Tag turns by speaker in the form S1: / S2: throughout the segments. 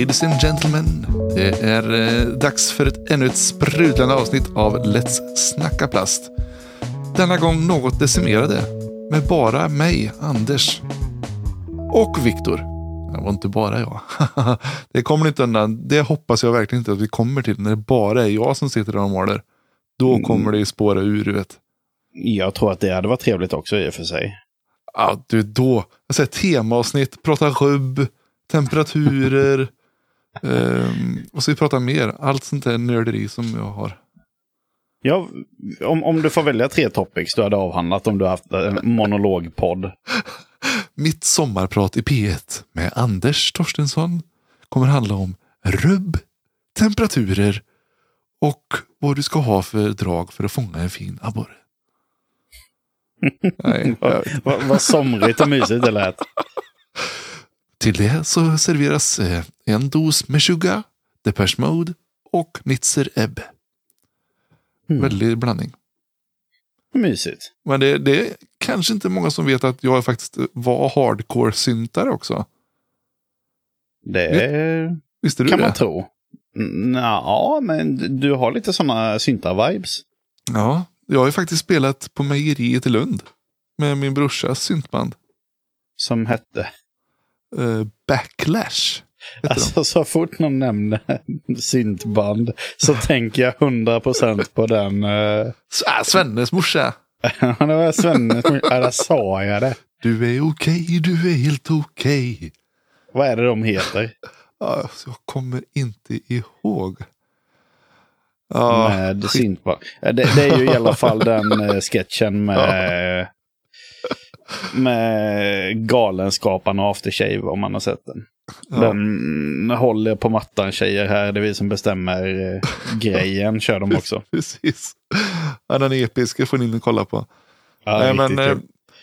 S1: ladies and gentlemen. Det är eh, dags för ett, ännu ett sprudlande avsnitt av Let's Snacka Plast. Denna gång något decimerade, med bara mig, Anders. Och Viktor. Det var inte bara jag. det kommer inte undan. Det hoppas jag verkligen inte att vi kommer till när det bara är jag som sitter där och maler. Då
S2: Mm.
S1: kommer det spåra ur, du vet.
S2: Jag tror att det hade varit trevligt också i och för sig.
S1: Ja, du då. Säger temaavsnitt, prata rubb, temperaturer. um, och så vi pratar mer. Allt sånt där nörderi som jag har.
S2: Ja, om, om du får välja tre topics du hade avhandlat om du haft en monologpodd.
S1: Mitt sommarprat i P1 med Anders Torstensson kommer handla om rubb, temperaturer och vad du ska ha för drag för att fånga en fin abborre. Nej,
S2: Vad vad somrigt och mysigt det lät.
S1: Till det så serveras eh, en dos Meshuggah, Depeche Mode och Nitzer Ebb.
S2: Mm.
S1: Väldig blandning.
S2: Mysigt.
S1: Men det, det är kanske inte många som vet att jag faktiskt var hardcore-syntare också.
S2: Det
S1: Visste du
S2: kan
S1: det?
S2: man tro. Ja, men du har lite sådana synta-vibes.
S1: Ja, jag har ju faktiskt spelat på mejeriet i Lund. Med min brorsas syntband.
S2: Som hette.
S1: Eh, Backlash.
S2: Alltså så fort någon nämner syntband så tänker jag 100% på den. Uh,
S1: ah, Svennes morsa.
S2: det var Svenne som... Ja, där sa jag det.
S1: Du är okej, du är helt okej.
S2: Vad är det de heter?
S1: Ja, så jag kommer inte ihåg. Ja,
S2: med syntband. Ja, Det, det är ju i alla fall den eh, sketchen med, med Galenskaparna och Aftershave om man har sett den.
S1: Ja.
S2: Den håller på mattan tjejer här, det är vi som bestämmer eh, grejen, kör de också.
S1: Precis. Ja, den är episk, jag får ni in och kolla på.
S2: Ja,
S1: Nej, men, eh,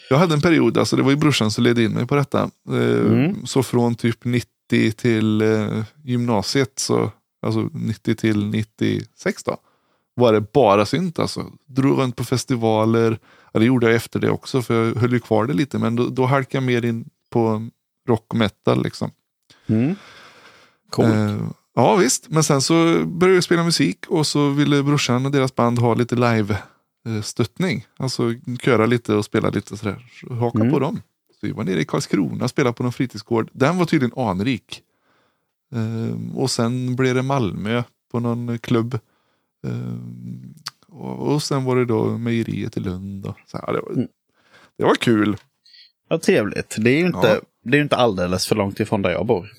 S1: jag hade en period, alltså det var ju brorsan som ledde in mig på detta. Eh,
S2: Mm.
S1: Så från typ 90 till eh, gymnasiet, så, alltså 90 till 96 då, var det bara synt alltså. Drog runt på festivaler, ja, det gjorde jag efter det också för jag höll ju kvar det lite, men då, då halkade jag mer in på rock och metal liksom.
S2: Mm. Coolt.
S1: Eh, ja visst, men sen så började jag spela musik och så ville brorsan och deras band ha lite live-stöttning. Alltså köra lite och spela lite sådär. Så haka
S2: Mm.
S1: på dem. Så vi var nere i Karlskrona och spelade på någon fritidsgård. Den var tydligen anrik. Eh, och sen blev det Malmö på någon klubb. Eh, och, och sen var det då mejeriet i Lund. Och så här, det, var,
S2: Mm.
S1: det var kul.
S2: Vad trevligt. Det är ju inte,
S1: Ja.
S2: det är inte alldeles för långt ifrån där jag bor.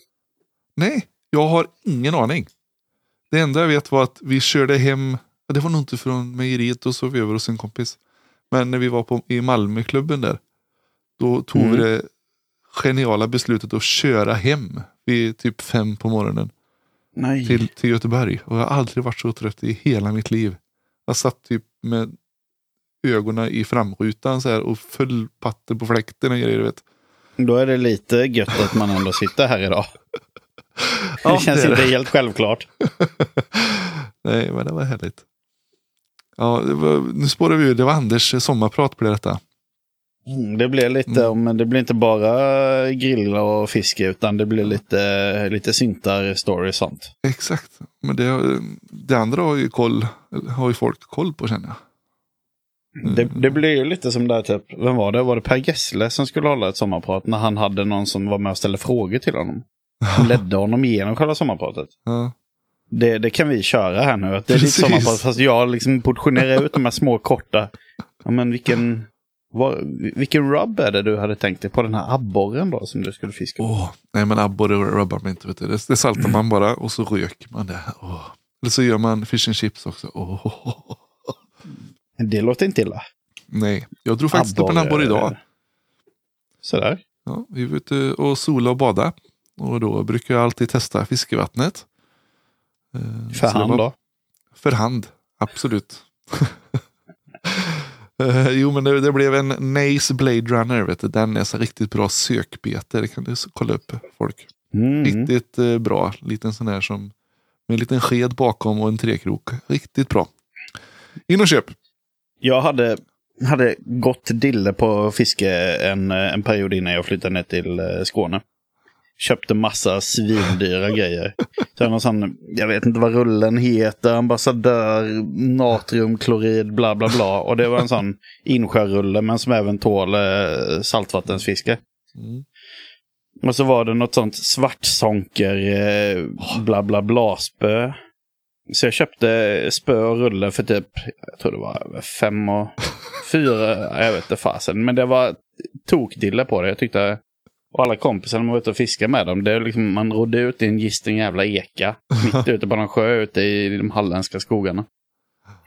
S1: Nej, jag har ingen aning. Det enda jag vet var att vi körde hem, ja, det var nog inte från mejeriet, då sov vi över hos en kompis. Men när vi var på, i Malmöklubben där, då tog
S2: Mm.
S1: vi det geniala beslutet att köra hem vid typ fem på morgonen
S2: Nej.
S1: till, till Göteborg. Och jag har aldrig varit så trött i hela mitt liv. Jag satt typ med ögonen i framrutan så här och föll patter på fläkten och grejer. Vet.
S2: Då är det lite gött att man ändå sitter här idag.
S1: Ja,
S2: det känns
S1: det
S2: inte
S1: det.
S2: helt självklart.
S1: Nej, men det var härligt. Ja, var, nu spårar vi ur. Det var Anders sommarprat på detta.
S2: Mm, Det blir lite,
S1: Mm.
S2: men det blir inte bara grilla och fiske utan det blir lite, lite syntar, story och sånt.
S1: Exakt. Men det, det andra har ju, koll, har ju folk koll på känner jag. Mm.
S2: Det, det blir ju lite som där typ, vem var det? Var det Per Gessle som skulle hålla ett sommarprat när han hade någon som var med och ställde frågor till honom? Som ledde honom igenom själva sommarpratet.
S1: Ja.
S2: Det, det kan vi köra här nu. Att det är
S1: Precis.
S2: sommarprat fast jag liksom portionerar ut de här små korta. Ja men vilken, vad, vilken rub är det du hade tänkt dig på den här abborren då som du skulle fiska?
S1: Åh, nej men abborre rubbar mig inte. Vet du. Det, det saltar man bara och så röker man det. Åh. Eller så gör man fish and chips också. Åh.
S2: Det låter inte illa.
S1: Nej, jag drog faktiskt upp en abborre idag.
S2: Sådär.
S1: Ja, vi var ute och sola och bada. Och då brukar jag alltid testa fiskevattnet. Eh,
S2: För hand
S1: var-
S2: då?
S1: För hand, absolut. Eh, jo, men det, det blev en Nace Blade Runner. Vet du. Den är så riktigt bra sökbete. Det kan du kolla upp folk.
S2: Mm.
S1: Riktigt eh, bra. Liten sån här som med en liten sked bakom och en trekrok. Riktigt bra. In och köp.
S2: Jag hade, hade gått dille på fiske en, en period innan jag flyttade ner till eh, Skåne. Köpte massa svindyra grejer. Så någon sån, jag vet inte vad rullen heter, ambassadör, natriumklorid, bla bla bla. Och det var en sån insjörulle men som även tål eh, saltvattensfiske.
S1: Mm.
S2: Och så var det något sånt svartsonker eh, bla bla bla spö. Så jag köpte spö och rulle för typ, jag tror det var fem och fyra, jag vet inte fasen. Men det var tokdille på det. Jag tyckte, och alla kompisar man var ute och fiskade med dem, det är liksom, man rodde ut i en gisten jävla eka. mitt ute på någon sjö ute i de halländska skogarna.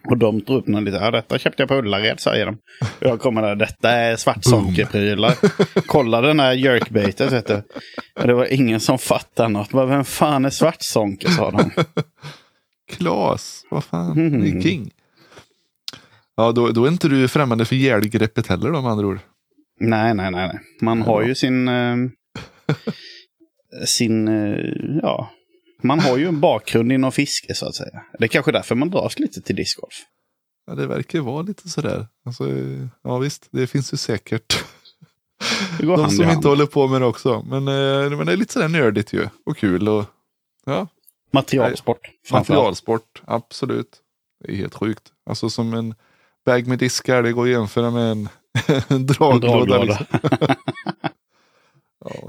S2: Och de tog upp någon lite, ja detta köpte jag på Ullared säger de. Och jag kommer där, detta är svartsonkerprylar. Kolla den här jerkbaitet vet du. Och det var ingen som fattade något. Bara, Vem fan är svartsonker sa de.
S1: Klas, vad fan,
S2: Mm.
S1: king. Ja, då, då är inte du främmande för järngreppet heller då med andra ord.
S2: Nej, nej, nej. nej. Man har ju sin... Eh, sin... Eh, ja. Man har ju en bakgrund inom fiske så att säga. Det är kanske därför man dras lite till discgolf.
S1: Ja, det verkar vara lite sådär. Alltså, ja visst, det finns ju säkert de som inte håller på med det också. Men, eh, men det är lite sådär nördigt ju. Och kul och ja,
S2: Materialsport.
S1: materialsport. Absolut. Det är helt sjukt. Alltså som en bag med diskar, det går att jämföra med En draglåda.
S2: draglåda.
S1: Liksom.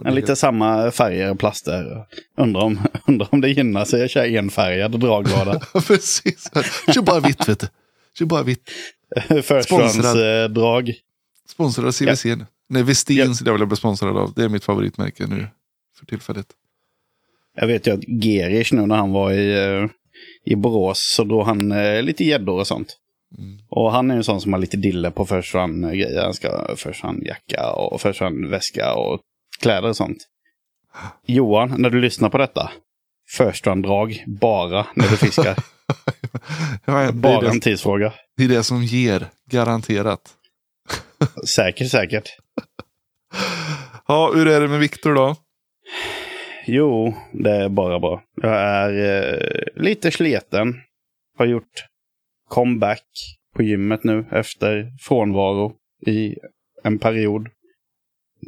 S1: Ja,
S2: lite samma färger och plaster. Undrar om, undrar om det gynnar sig att köra enfärgad draglåda.
S1: Precis. Kör bara vitt vet du. Kör bara vitt.
S2: Förstahandsdrag.
S1: Sponsrad av CVC. nu. Nej, Vestin
S2: Ja.
S1: skulle jag vilja bli sponsrad av. Det är mitt favoritmärke nu för tillfället.
S2: Jag vet ju att Gerish nu när han var i, eh, i Borås så drog han eh, lite gäddor och sånt.
S1: Mm.
S2: Och han är en sån som har lite dille på first run grejer. Han ska ha first run jacka och first run väska och kläder och sånt. Johan, när du lyssnar på detta. First run drag bara när du fiskar.
S1: Ja, det,
S2: bara en
S1: det,
S2: tidsfråga.
S1: det är det som ger, garanterat.
S2: Säkert, säkert.
S1: Ja, hur är det med Viktor då?
S2: Jo, det är bara bra. Jag är eh, lite sleten. Har gjort comeback på gymmet nu efter frånvaro i en period.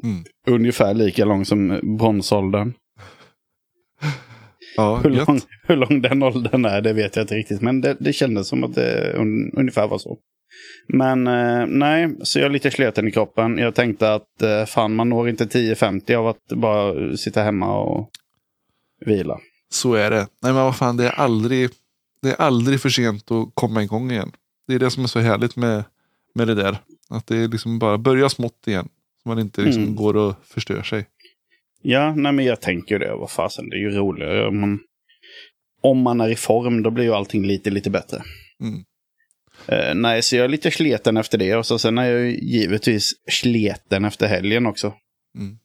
S1: Mm.
S2: Ungefär lika lång som bronsåldern.
S1: Ja,
S2: Hur lång, hur lång den åldern är, det vet jag inte riktigt. Men det, det kändes som att det un, ungefär var så. Men eh, nej, så jag är lite sleten i kroppen. Jag tänkte att eh, fan, man når inte 10-50 av att bara sitta hemma och vila.
S1: Så är det. Nej men vad fan, det är aldrig, det är aldrig för sent att komma igång igen. Det är det som är så härligt med, med det där. Att det är liksom bara börja smått igen. Så man inte liksom
S2: Mm.
S1: går och förstör sig.
S2: Ja, nej men jag tänker det. Vad fasen, det är ju roligare. Om man, om man är i form, då blir ju allting lite, lite bättre.
S1: Mm.
S2: Eh, nej, så jag är lite sleten efter det. Och så sen är jag ju givetvis sleten efter helgen också.
S1: Mm.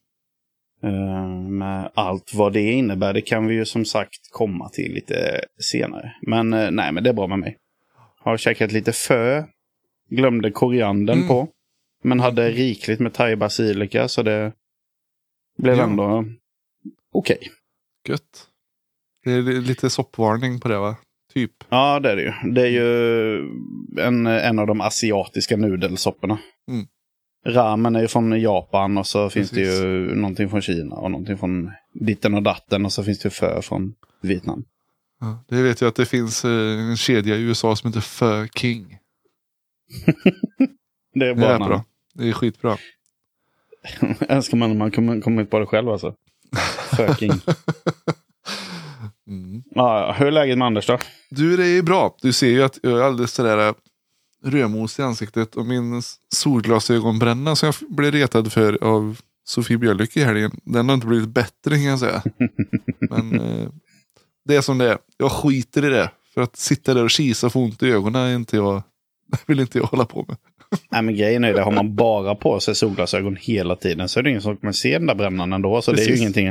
S2: Eh, med allt vad det innebär. Det kan vi ju som sagt komma till lite senare. Men eh, nej, men det är bra med mig. Har käkat lite fö. Glömde koriandern
S1: Mm.
S2: på. Men hade rikligt med thai basilika så det blev
S1: Ja.
S2: ändå okej.
S1: Gött. Det är lite soppvarning på det va? Typ.
S2: Ja, det är det ju. Det är ju en, en av de asiatiska nudelsopporna.
S1: Mm.
S2: Ramen är ju från Japan och så finns det
S1: Precis.
S2: ju någonting från Kina och någonting från ditten och datten och så finns det ju fö från Vietnam.
S1: Ja, det vet jag att det finns eh, en kedja i USA som heter Fö King.
S2: Det är
S1: Det är bra. Det är skitbra.
S2: Önskar man att man kom- kommit på det själv alltså. Fucking.
S1: Mm.
S2: ja, hur är läget med Anders då?
S1: Du, det är bra. Du ser ju att jag är alldeles sådär eh, rödmos i ansiktet och min solglasögonbränna som jag blev retad för av Sofie Björlyck i helgen. Den har inte blivit bättre kan jag säga. Men eh, det är som det är. Jag skiter i det. För att sitta där och kisa och få ont i ögonen är inte jag, vill inte jag hålla på med.
S2: Nej, men grejen är det, har man bara på sig solglasögon hela tiden så är det ingen som kommer se den där brännan ändå. Så det är ju
S1: Precis.
S2: ingenting,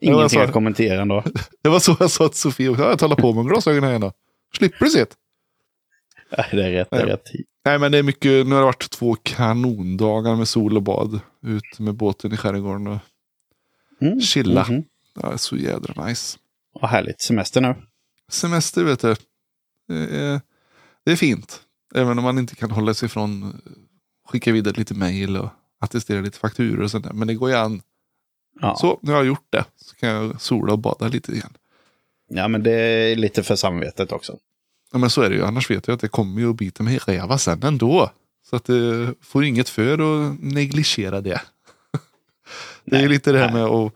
S2: ingenting
S1: alltså-
S2: att kommentera ändå.
S1: Det var så jag sa till Sofie. Jag hålla på med glasögonen igen då. Slipper du se det.
S2: Nej, det är rätt, det är
S1: Ja.
S2: rätt.
S1: Nej men det är mycket, nu har det varit två kanondagar med sol och bad. Ut med båten i skärgården och
S2: Mm.
S1: chilla.
S2: Mhm.
S1: Ja, det är så jädra nice.
S2: Vad härligt. Semester nu.
S1: Semester vet du. Det är, det är fint. Även om man inte kan hålla sig ifrån skicka vidare lite mejl och attestera lite fakturor och sånt där. Men det går ju an.
S2: Ja.
S1: Så nu har jag gjort det. Så kan jag sola och bada lite igen.
S2: ja, men det är lite för samvetet också.
S1: Ja, men så är det ju. Annars vet jag att det kommer ju att bita mig i räva sen ändå. Så att det får inget för att negligera det. det är
S2: Nej,
S1: lite det här
S2: nej.
S1: med att,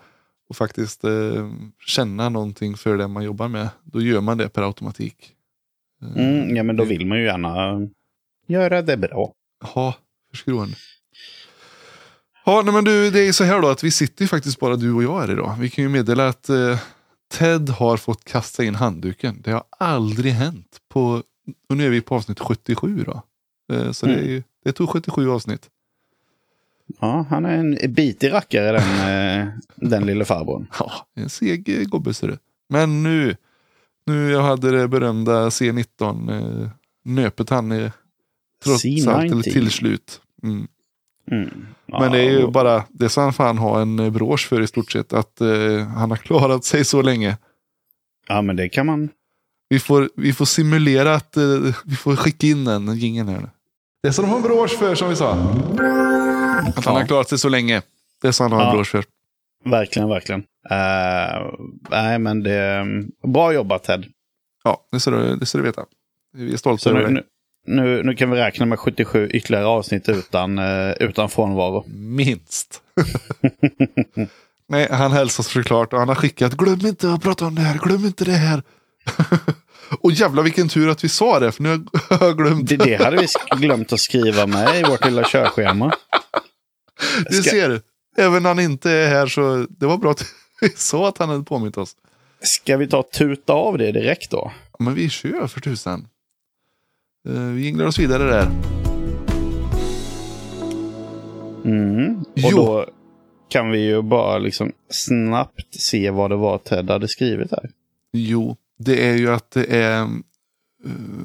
S1: att faktiskt eh, känna någonting för det man jobbar med. Då gör man det per automatik. Eh,
S2: Mm, ja, men då vill man ju gärna göra det bra.
S1: Ja, för skrån. Ja, nej, men du, det är så här då att vi sitter ju faktiskt bara du och jag här idag. Vi kan ju meddela att eh, Ted har fått kasta in handduken. Det har aldrig hänt på, och nu är vi på avsnitt 77 då. Eh, så det, är ju, det tog 77 avsnitt.
S2: Ja, han är en bitig rackare den, eh, den lille farbrorn.
S1: Ja, en seg eh, gubbe ser du. Men nu, nu jag hade det berömda C19 eh, nöpet han är trots
S2: C19.
S1: allt eller till slut. Mm.
S2: Mm. Ja,
S1: Men det är ju
S2: och-
S1: bara, det ska han fan ha en eh, brosch för i stort sett. Att eh, han har klarat sig så länge.
S2: Ja, men det kan man.
S1: Vi får, vi får simulera att eh, vi får skicka in den jingeln här. nu. Det ska de ha en brosch för som vi sa. Att han har klarat sig så länge. Det ska han ha en
S2: Ja.
S1: brosch för.
S2: Verkligen, verkligen. Eh, nej, men det är bra jobbat Ted.
S1: Ja, det ska du, det ska du veta. Vi är stolta över det.
S2: Nu, nu, kan vi räkna med 77 ytterligare avsnitt utan, eh, utan frånvaro.
S1: Minst. Nej, han hälsar såklart och han har skickat. Glöm inte att prata om det här. Glöm inte det här. och jävla vilken tur att vi sa det. För nu har jag glömt.
S2: Det, det hade vi glömt att skriva med i vårt lilla körschema.
S1: Du
S2: Ska-
S1: ser. Även när han inte är här så. Det var bra att vi sa att han hade påmint oss.
S2: Ska vi ta tuta av det direkt då?
S1: Men vi kör för tusan. Eh, Vi jinglar oss vidare där.
S2: Mm. Och
S1: Jo.
S2: då kan vi ju bara liksom snabbt se vad det var Ted hade skrivit här.
S1: Jo, det är ju att det är uh,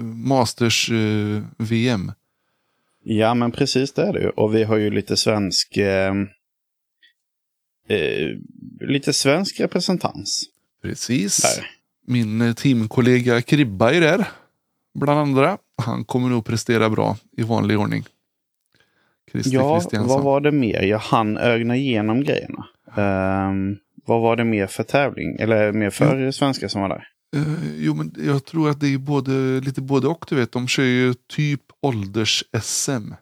S1: Masters eh, VM.
S2: Ja, men precis det är det ju. Och vi har ju lite svensk... Eh, eh, lite svensk representans
S1: Precis.
S2: där.
S1: Min eh, teamkollega Kribba är där. Bland andra. Han kommer nog prestera bra i vanlig ordning. Christer
S2: Ja, vad var det mer? Jag hann ögna igenom grejerna. Ehm, vad var det mer för tävling? Eller mer för svenskar som var där?
S1: Eh, jo, men jag tror att det är både, lite både och. Du vet, de kör ju typ ålders-SM.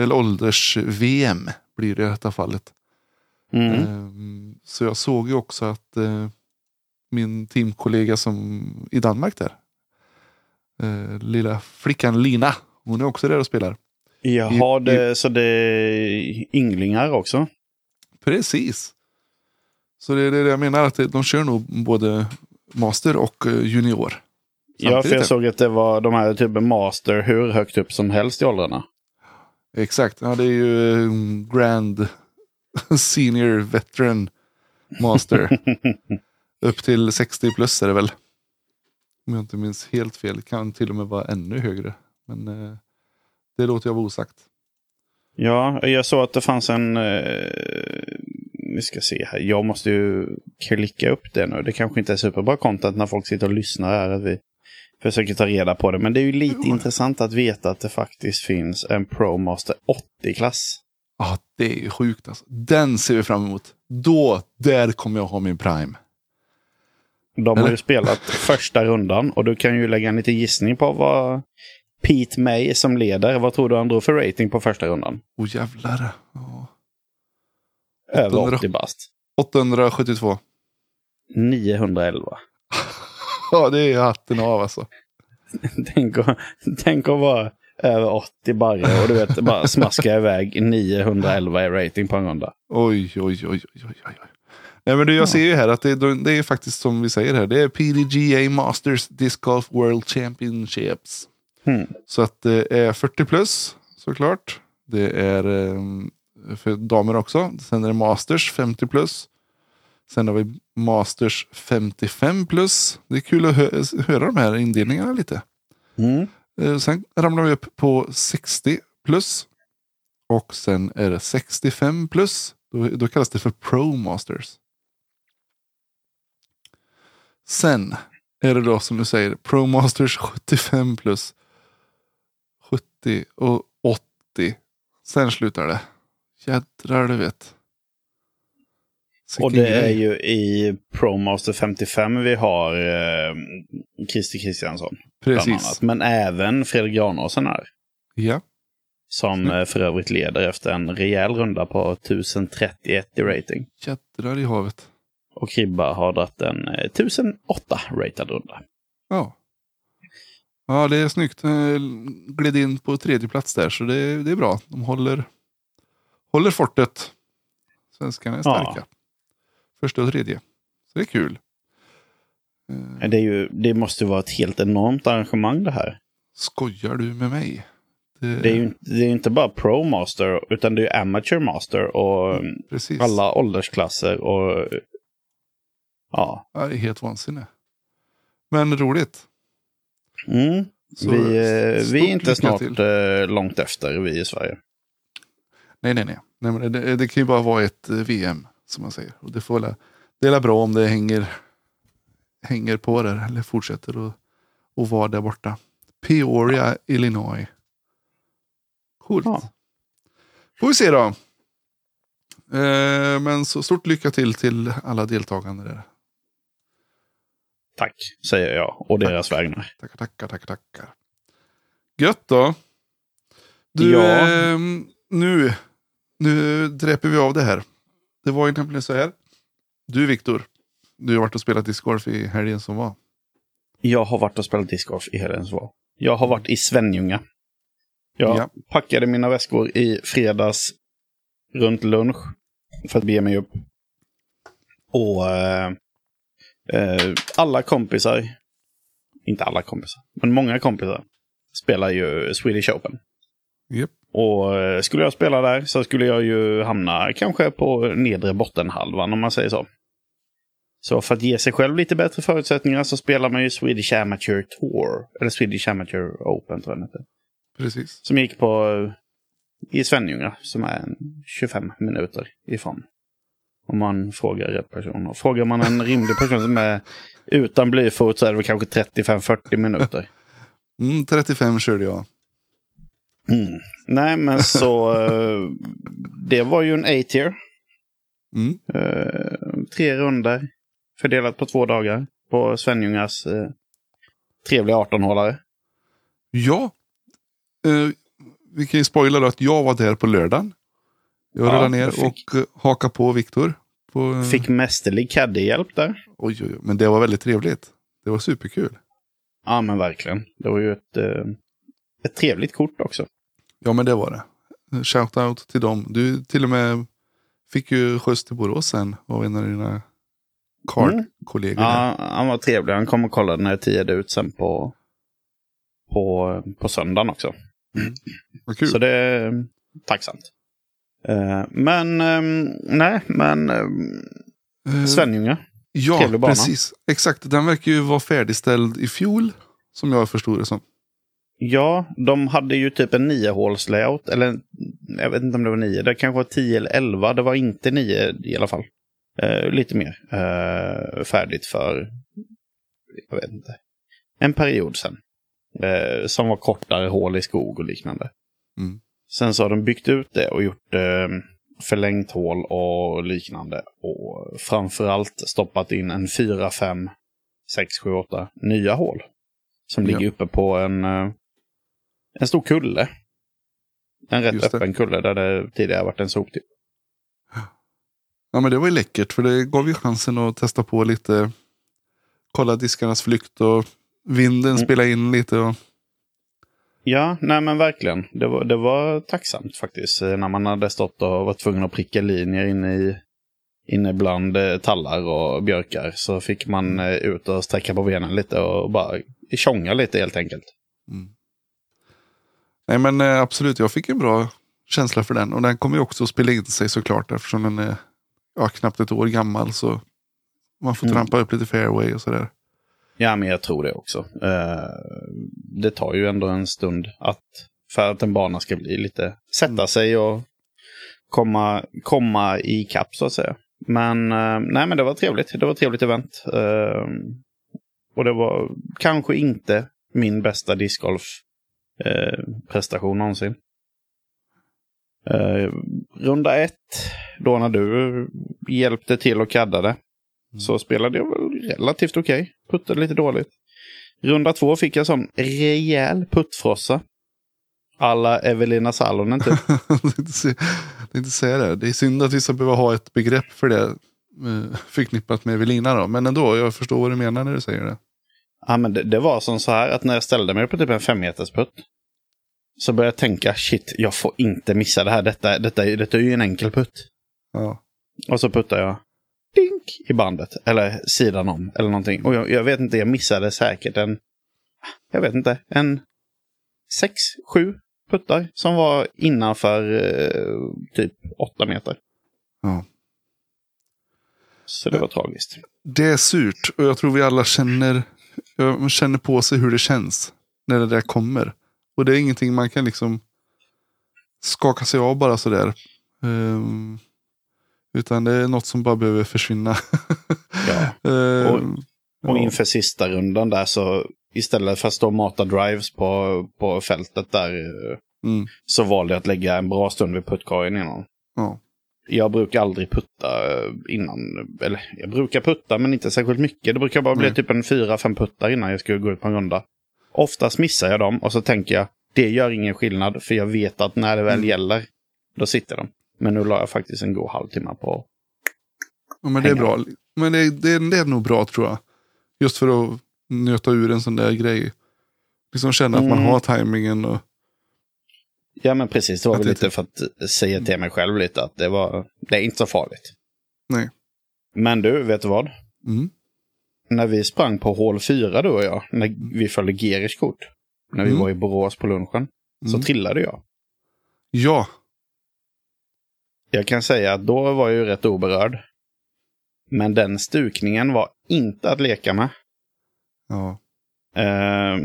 S1: Eller ålders-VM blir det i detta fallet.
S2: Mm.
S1: Ehm, Så jag såg ju också att eh, min teamkollega som i Danmark där. Eh, lilla flickan Lina. Hon är också där och spelar.
S2: Jaha,
S1: i-
S2: det, så det är ynglingar också?
S1: Precis. Så det är det jag menar. att De kör nog både master och eh, junior.
S2: Ja, för jag såg att det var de här typ master hur högt upp som helst i åldrarna.
S1: Exakt. Ja, det är ju eh, Grand Senior Veteran Master. Upp till 60 plus är det väl. Om jag inte minns helt fel. Kan till och med vara ännu högre. Men eh, det låter jag vara osagt.
S2: Ja, jag såg att det fanns en... Eh, vi ska se här. Jag måste ju klicka upp det nu. Det kanske inte är superbra content när folk sitter och lyssnar här. Att vi försöker ta reda på det. Men det är ju lite
S1: Jo.
S2: intressant att veta att det faktiskt finns en Pro Master 80-klass.
S1: Ja, det är ju sjukt alltså. Den ser vi fram emot. Då, där kommer jag ha min prime.
S2: De har ju spelat första rundan och du kan ju lägga en liten gissning på vad Pete May som leder. Vad tror du han drog för rating på första rundan?
S1: Åh jävlar. Ja.
S2: Över
S1: 800.
S2: 80 bast.
S1: 872.
S2: 911.
S1: Ja, det är hatten av alltså.
S2: Tänk att, tänk att vara över 80 barre och du vet bara smaska iväg 911 i rating på en runda.
S1: Oj, oj, oj, oj, oj, oj. Nej, men du, jag ser ju här att det, det är faktiskt som vi säger här. Det är PDGA Masters Disc Golf World Championships.
S2: Hmm.
S1: Så att det är 40 plus såklart. Det är eh, för damer också. Sen är det Masters 50 plus. Sen har vi Masters 55 plus. Det är kul att hö höra de här indelningarna lite.
S2: Mm.
S1: Sen ramlar vi upp på 60 plus. Och sen är det 65 plus. Då, då kallas det för Pro Masters. Sen är det då som du säger Pro Masters 75 plus. 70 och 80. Sen slutar det. Jädrar du vet.
S2: Och det är ju i ProMaster 55 vi har eh, Christer Kristiansson.
S1: Precis.
S2: Men även Fredrik Granåsen här.
S1: Ja.
S2: Som mm. för övrigt leder efter en rejäl runda på 1031 i rating.
S1: Jättrar i havet.
S2: Och Kribba har dragit en 1008 ratad runda.
S1: Ja. Ja, det är snyggt. Eh, gled in på tredje plats där, så det, det är bra. De håller, håller fortet. Svenskarna är starka. Ja. Första och tredje. Så det är kul.
S2: Det, är ju, det måste vara ett helt enormt arrangemang det här.
S1: Skojar du med mig?
S2: Det, det är ju det är inte bara Pro Master, utan det är Amateur Master och Precis. alla åldersklasser. och Ja.
S1: ja det är helt vansinne. Men roligt.
S2: Mm. vi, eh, vi är inte snart till. Eh, långt efter, vi i Sverige.
S1: Nej, nej, nej. nej det, det kan ju bara vara ett eh, VM, som man säger. Och det, får väl, det är bra om det hänger, hänger på där, eller fortsätter att och vara där borta. Peoria, Illinois. Coolt. Ja. Får vi se då. Eh, men så stort lycka till till alla deltagande där.
S2: Tack, säger jag och deras tack. vägnar.
S1: Tackar, tackar, tackar, tackar. Gött då. Du, ja. eh, nu, nu dräper vi av det här. Det var ju nämligen så här. Du Viktor, du har varit och spelat discgolf i helgen som var.
S2: Jag har varit och spelat discgolf i helgen som var. Jag har varit i Svenljunga. Jag ja. packade mina väskor i fredags runt lunch för att bege mig upp. Och eh, Eh, alla kompisar, inte alla kompisar, men många kompisar spelar ju Swedish Open.
S1: Yep.
S2: Och eh, skulle jag spela där så skulle jag ju hamna kanske på nedre bottenhalvan om man säger så. Så för att ge sig själv lite bättre förutsättningar så spelar man ju Swedish Amateur Tour. Eller Swedish Amateur Open tror jag den heter.
S1: Precis.
S2: Som gick på eh, i Svenljunga som är 25 minuter ifrån om man frågar rätt person. Frågar man en rimlig person som är utan blyfot så är det väl kanske 35-40 minuter.
S1: Mm, 35 körde jag.
S2: Mm. Nej, men så uh, det var ju en A-tier.
S1: Mm.
S2: Uh, tre runder fördelat på två dagar på Svenljungas uh, trevliga 18-hålare.
S1: Ja. vi kan ju spoila då att jag var där på lördagen. Jag rullade ja, ner fick... och eh, hakade på Viktor. På...
S2: Eh, fick mästerlig caddy-hjälp där.
S1: Oj, oj, oj, men det var väldigt trevligt. Det var superkul.
S2: Ja, men verkligen. Det var ju ett, eh, ett trevligt kort också.
S1: Ja, men det var det. Shoutout till dem. Du till och med fick ju skjuts till Borås sen av en av dina card-kollegor.
S2: Mm. Ja, han var trevlig. Han kom och kollade när jag tiade ut sen på, på, på söndagen också.
S1: Mm. Vad kul.
S2: Så det är tacksamt. Uh, men um, nej, men um, uh, Svenljunga.
S1: Ja, precis. Exakt. Den verkar ju vara färdigställd i fjol. Som jag förstod det som.
S2: Ja, de hade ju typ en niohålslayout. Eller jag vet inte om det var nio. Det kanske var tio eller elva. Det var inte nio i alla fall. Uh, lite mer uh, färdigt för, jag vet inte, en period sen. Uh, som var kortare hål i skog och liknande.
S1: Mm.
S2: Sen så har de byggt ut det och gjort eh, förlängt hål och liknande. Och framförallt stoppat in en 4, 5, 6, 7, 8 nya hål. Som ligger ja. uppe på en, eh, en stor kulle. En rätt öppen kulle där det tidigare varit en soptipp.
S1: Ja men det var ju läckert för det gav ju chansen att testa på lite. Kolla diskarnas flykt och vinden mm. spela in lite. Och...
S2: Ja, nej men verkligen. Det var, det var tacksamt faktiskt. Eh, när man hade stått och varit tvungen att pricka linjer inne, i, inne bland eh, tallar och björkar. Så fick man eh, ut och sträcka på benen lite och bara tjonga lite helt enkelt.
S1: Mm. Nej men absolut, jag fick en bra känsla för den. Och den kommer ju också att spela in sig såklart eftersom den är ja, knappt ett år gammal. Så man får mm. trampa upp lite fairway och sådär.
S2: Ja, men jag tror det också. Uh, det tar ju ändå en stund att, för att en bana ska bli lite, sätta mm. sig och komma, komma i kapp så att säga. Men uh, nej, men det var trevligt. Det var ett trevligt event. Uh, och det var kanske inte min bästa discgolf prestation någonsin. runda ett då när du hjälpte till och kaddade. Så spelade jag väl relativt okej. Okay. Puttade lite dåligt. Runda två fick jag sån rejäl puttfrossa. Alla Evelina Salonen typ.
S1: det är inte säga det. Det är synd att vi ska behöva ha ett begrepp för det eh, förknippat med Evelina då. Men ändå, jag förstår vad du menar när du säger det.
S2: Ja, men det, det var som så här att när jag ställde mig på typ en femmetersputt. Så började jag tänka, shit, jag får inte missa det här. Detta, detta, detta är ju en enkel putt.
S1: Ja.
S2: Och så puttar jag dink i bandet. Eller sidan om. Eller någonting. Och jag, jag vet inte, jag missade säkert en... Jag vet inte. En sex, sju puttar som var innanför eh, typ åtta meter.
S1: Ja.
S2: Så det var tragiskt.
S1: Det är surt och jag tror vi alla känner, känner på sig hur det känns när det där kommer. Och det är ingenting man kan liksom skaka sig av bara sådär. Um, utan det är något som bara behöver försvinna.
S2: ja. och, ehm, och inför sista rundan där så istället för att stå och mata drives på, på fältet där
S1: mm.
S2: så valde jag att lägga en bra stund vid puttkorgen innan.
S1: Ja.
S2: Jag brukar aldrig putta eh, innan. Eller jag brukar putta men inte särskilt mycket. Det brukar bara bli Nej. typ en fyra, fem puttar innan jag ska gå ut på en runda. Oftast missar jag dem och så tänker jag det gör ingen skillnad för jag vet att när det väl mm. gäller då sitter de. Men nu la jag faktiskt en god halvtimme på
S1: Ja, men det är bra. Men det, det, det, är nog bra tror jag. Just för att nöta ur en sån där grej. Liksom känna mm. att man mm. har tajmingen. Och...
S2: Ja men precis, det var väl lite för att säga till mig själv lite att det, var, det är inte så farligt.
S1: Nej.
S2: Men du, vet du vad?
S1: Mm.
S2: När vi sprang på hål 4 du och jag, när vi följde Gerish kort, när vi mm. var i Borås på lunchen, så mm. trillade jag.
S1: Ja.
S2: Jag kan säga att då var jag ju rätt oberörd. Men den stukningen var inte att leka med.
S1: Ja.
S2: Uh,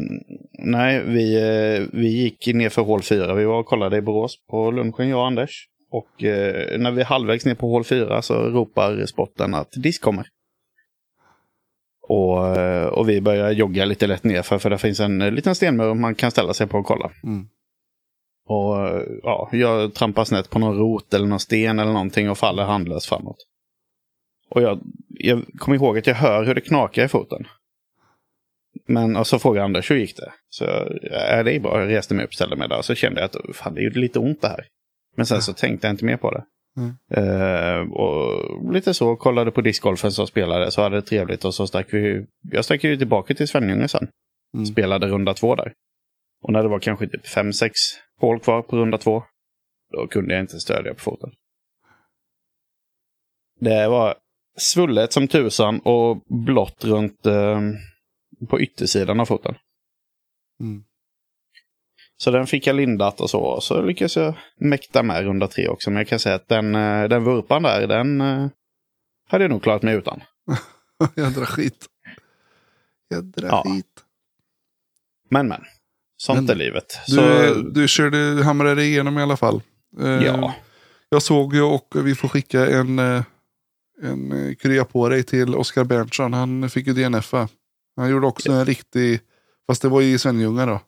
S2: nej, vi, uh, vi gick ner för hål 4. Vi var och kollade i Borås på lunchen, jag och Anders. Och uh, när vi är halvvägs ner på hål 4 så ropar spotten att disk kommer. Och, eh, och vi börjar jogga lite lätt nerför för det finns en liten stenmur man kan ställa sig på och kolla.
S1: Mm.
S2: Och ja, jag trampar snett på någon rot eller någon sten eller någonting och faller handlöst framåt. Och jag, jag kommer ihåg att jag hör hur det knakar i foten. Men och så frågade Anders hur gick det? Så är det är bra, jag reste mig upp, ställde mig där och så kände jag att fan, det gjorde lite ont det här. Men sen så tänkte jag inte mer på det.
S1: Mm.
S2: Uh, och lite så, kollade på discgolfen som spelade, så hade det trevligt och så stack vi, jag stack ju tillbaka till Svenljunga sen. Mm. Spelade runda två där. Och när det var kanske typ fem sex hål kvar på runda två, då kunde jag inte stödja på foten. Det var svullet som tusan och blått runt uh, på yttersidan av foten.
S1: Mm.
S2: Så den fick jag lindat och så. Och så lyckades jag mäkta med runda tre också. Men jag kan säga att den, eh, den vurpan där, den uh, hade jag nog klarat mig utan.
S1: Jädra skit. Jädra ja. skit.
S2: Men men. Sånt men, är livet.
S1: Du, så... du körde, hamrade igenom i alla fall.
S2: Uh, ja.
S1: Jag såg ju och vi får skicka en, en krya på dig till Oskar Berntsson. Han fick ju DNFa. Han gjorde också en riktig, fast det var i Svenljunga då.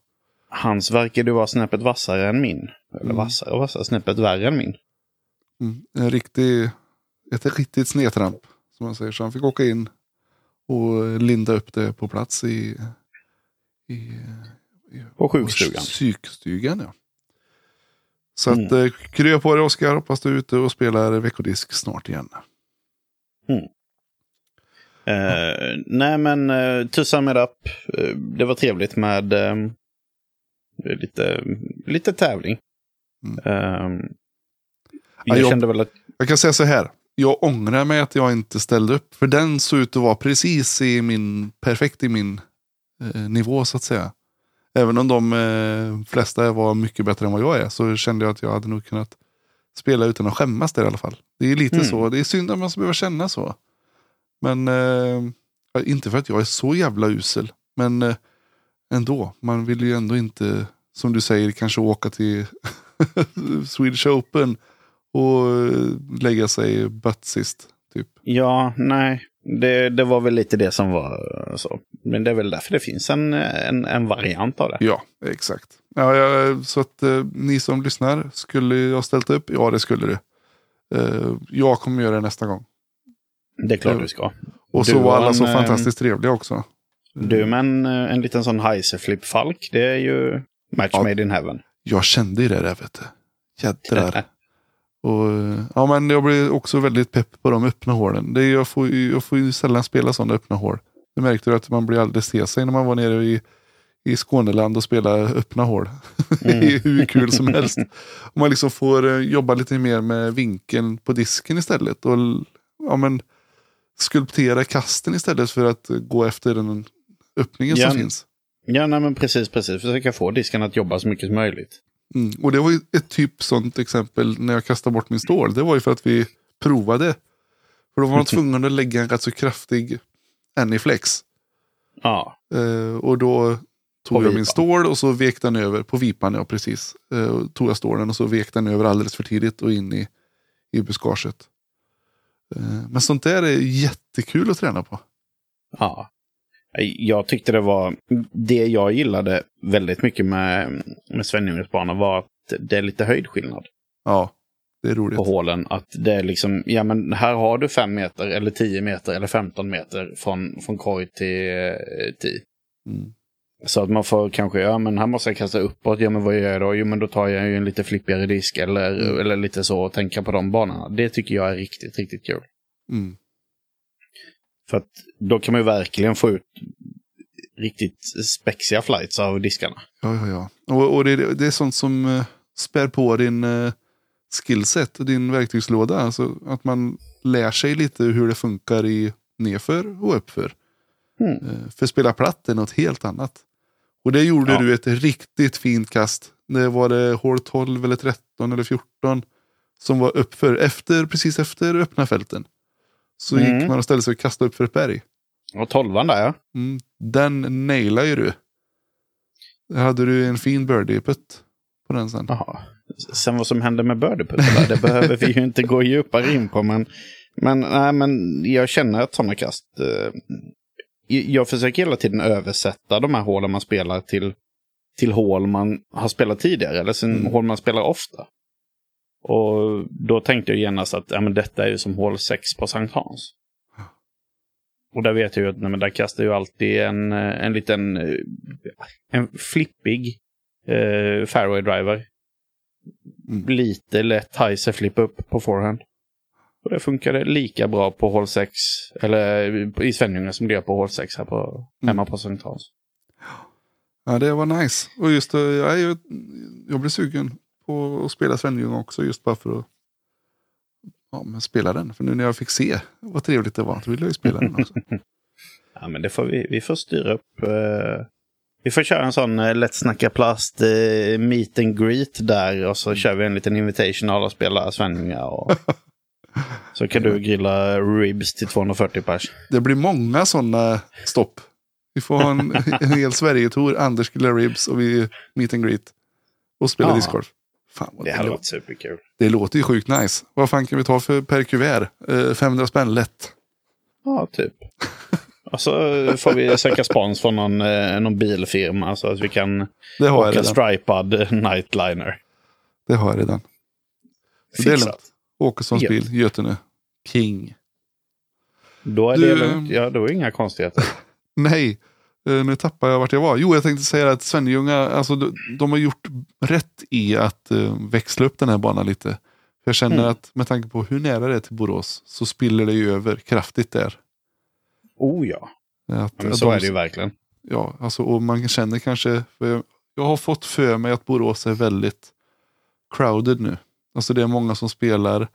S2: Hans verkade vara snäppet vassare än min. Eller mm. vassare och vassare, snäppet värre än min.
S1: Mm. En riktig, ett riktigt snedtramp. Som man säger. Så han fick åka in och linda upp det på plats i, i
S2: på sjukstugan.
S1: Psykstugan ja. Så mm. att eh, krya på dig Oskar. Hoppas du är ute och spelar veckodisk snart igen.
S2: Mm. Uh, nej men uh, to sum it up. Uh, det var trevligt med lite, lite tävling. Mm. Jag, jag, kände väl att...
S1: Jag kan säga så här. Jag ångrar mig att jag inte ställde upp. För den såg ut att vara precis i min, perfekt i min nivå så att säga. Även om de flesta var mycket bättre än vad jag är så kände jag att jag hade nog kunnat spela utan att skämmas där i alla fall. Det är lite mm. så. Det är synd att man ska behöva känna så. Men eh, inte för att jag är så jävla usel. Men eh, ändå. Man vill ju ändå inte, som du säger, kanske åka till Swedish Open och eh, lägga sig bött sist. Typ.
S2: Ja, nej. Det, det var väl lite det som var så. Men det är väl därför det finns en, en, en variant av det.
S1: Ja, exakt. Ja, ja, så att eh, ni som lyssnar, skulle jag ställt upp? Ja, det skulle du. Eh, jag kommer göra det nästa gång.
S2: Det är klart
S1: Du-
S2: ska.
S1: Och
S2: Du
S1: så var alla så
S2: en, eh,
S1: fantastiskt trevliga också.
S2: Du med en, eh, en liten sån Heiser Falk, det är ju match
S1: Ja.
S2: made in heaven.
S1: Jag kände ju det där vet du. Jädrar. Och, ja, men jag blir också väldigt pepp på de öppna hålen. Det jag, får, jag får ju sällan spela sådana öppna hål. Det märkte du att man blir alldeles se sig när man var nere i, i Skåneland och spelade öppna hål. det
S2: Mm.
S1: är hur kul som helst. Och man liksom får eh, jobba lite mer med vinkeln på disken istället. Och ja, men, skulptera kasten istället för att gå efter den öppningen
S2: Ja.
S1: som finns.
S2: Ja, nej, men precis, precis. Försöka få disken att jobba så mycket som möjligt.
S1: Mm. Och det var ju ett typ sånt exempel när jag kastade bort min stål. Det var ju för att vi provade. För då var man tvungen att lägga en rätt så kraftig Anyflex.
S2: Ja,
S1: Eh, och då tog
S2: På
S1: jag min stål och så vek den över, på vipan ja precis. Eh, tog jag stålen och så vek den över alldeles för tidigt och in i, i buskaget. Eh, men sånt där är jättekul att träna på.
S2: ja. Jag tyckte det var... Det jag gillade väldigt mycket med, med Sven-Ingvarsbanan var att det är lite höjdskillnad
S1: Ja, det är roligt.
S2: på hålen. Att det är liksom, ja men här har du 5 meter eller 10 meter eller 15 meter från, från korg till eh, tee.
S1: Mm.
S2: Så att man får kanske, ja men här måste jag kasta uppåt, ja men vad gör jag då? Jo men då tar jag ju en lite flippigare disk eller,
S1: Mm.
S2: eller lite så och tänka på de banorna. Det tycker jag är riktigt, riktigt kul.
S1: Mm.
S2: För att då kan man ju verkligen få ut riktigt spexiga flights av diskarna.
S1: Ja, ja, ja. Och, och det, det är sånt som uh, spär på din uh, skillset, din verktygslåda. Alltså att man lär sig lite hur det funkar i nerför och uppför.
S2: Mm.
S1: Eh, för spela platt är något helt annat. Och det gjorde
S2: Ja.
S1: du ett riktigt fint kast. Det var det hål 12 eller 13 eller 14 som var uppför, efter, precis efter öppna fälten. Så
S2: Mm.
S1: gick man och ställde sig och kastade upp för ett berg.
S2: Och tolvan där ja.
S1: Mm, den nailar ju du. Där hade du en fin birdie-putt på den sen.
S2: Jaha. Sen vad som hände med birdie det behöver vi ju inte gå djupare in på. Men, men, nej, men jag känner att sådana kast... Eh, jag försöker hela tiden översätta de här hålen man spelar till, till hål man har spelat tidigare. Eller sin
S1: Mm.
S2: hål man spelar ofta. Och då tänkte jag genast att ja, men detta är ju som hål 6 på Sankt Hans. Och där vet jag ju att nej, men där kastar ju alltid en, eh, en liten eh, en flippig eh, fairway driver.
S1: Mm.
S2: Lite lätt heiser flip upp på forehand. Och det funkade lika bra på hål 6, eller i Svenljunga som det gör på hål 6 här på,
S1: Mm.
S2: hemma på Sankt Hans.
S1: Ja, det var nice. Och just det, jag, är ju, jag blev sugen på att spela Svenljunga också just bara för att ja, men spela den. För nu när jag fick se vad trevligt det var, så ville jag ju spela den också.
S2: Ja, men det får vi, vi får styra upp. Eh, vi får köra en sån eh, Let's Snacka Plast eh, meet and greet där och så kör vi en liten invitation alla spelar Svenljunga. Och... så kan du grilla ribs till 240 pers.
S1: Det blir många sådana stopp. Vi får ha en, en hel Sverigetour, Anders grillar ribs och vi meet and greet. Och spela
S2: Ja.
S1: discgolf. Fan
S2: Det hade varit superkul.
S1: det låter ju sjukt nice. Vad fan kan vi ta för per kuvert? Eh, 500 spänn lätt.
S2: Ja, typ. Och så får vi söka spons från någon, eh, någon bilfirma så att vi kan
S1: Det har
S2: åka stripad nightliner.
S1: Det har jag redan.
S2: Fixat.
S1: Åkessons bil, Götene. King.
S2: Då är
S1: Du,
S2: det lugnt. Ja, då är det inga konstigheter.
S1: Nej, eh, nu tappar jag vart jag var. Jo, jag tänkte säga att Svenljunga, alltså de, de har gjort rätt i att eh, växla upp den här banan lite. Jag känner
S2: Mm.
S1: att med tanke på hur nära det är till Borås så spiller det ju över kraftigt där.
S2: Oh ja,
S1: Att,
S2: men
S1: att
S2: så
S1: de-
S2: är det ju verkligen.
S1: Ja, alltså, och man känner kanske, jag, jag har fått för mig att Borås är väldigt crowded nu. Alltså det är många som spelar.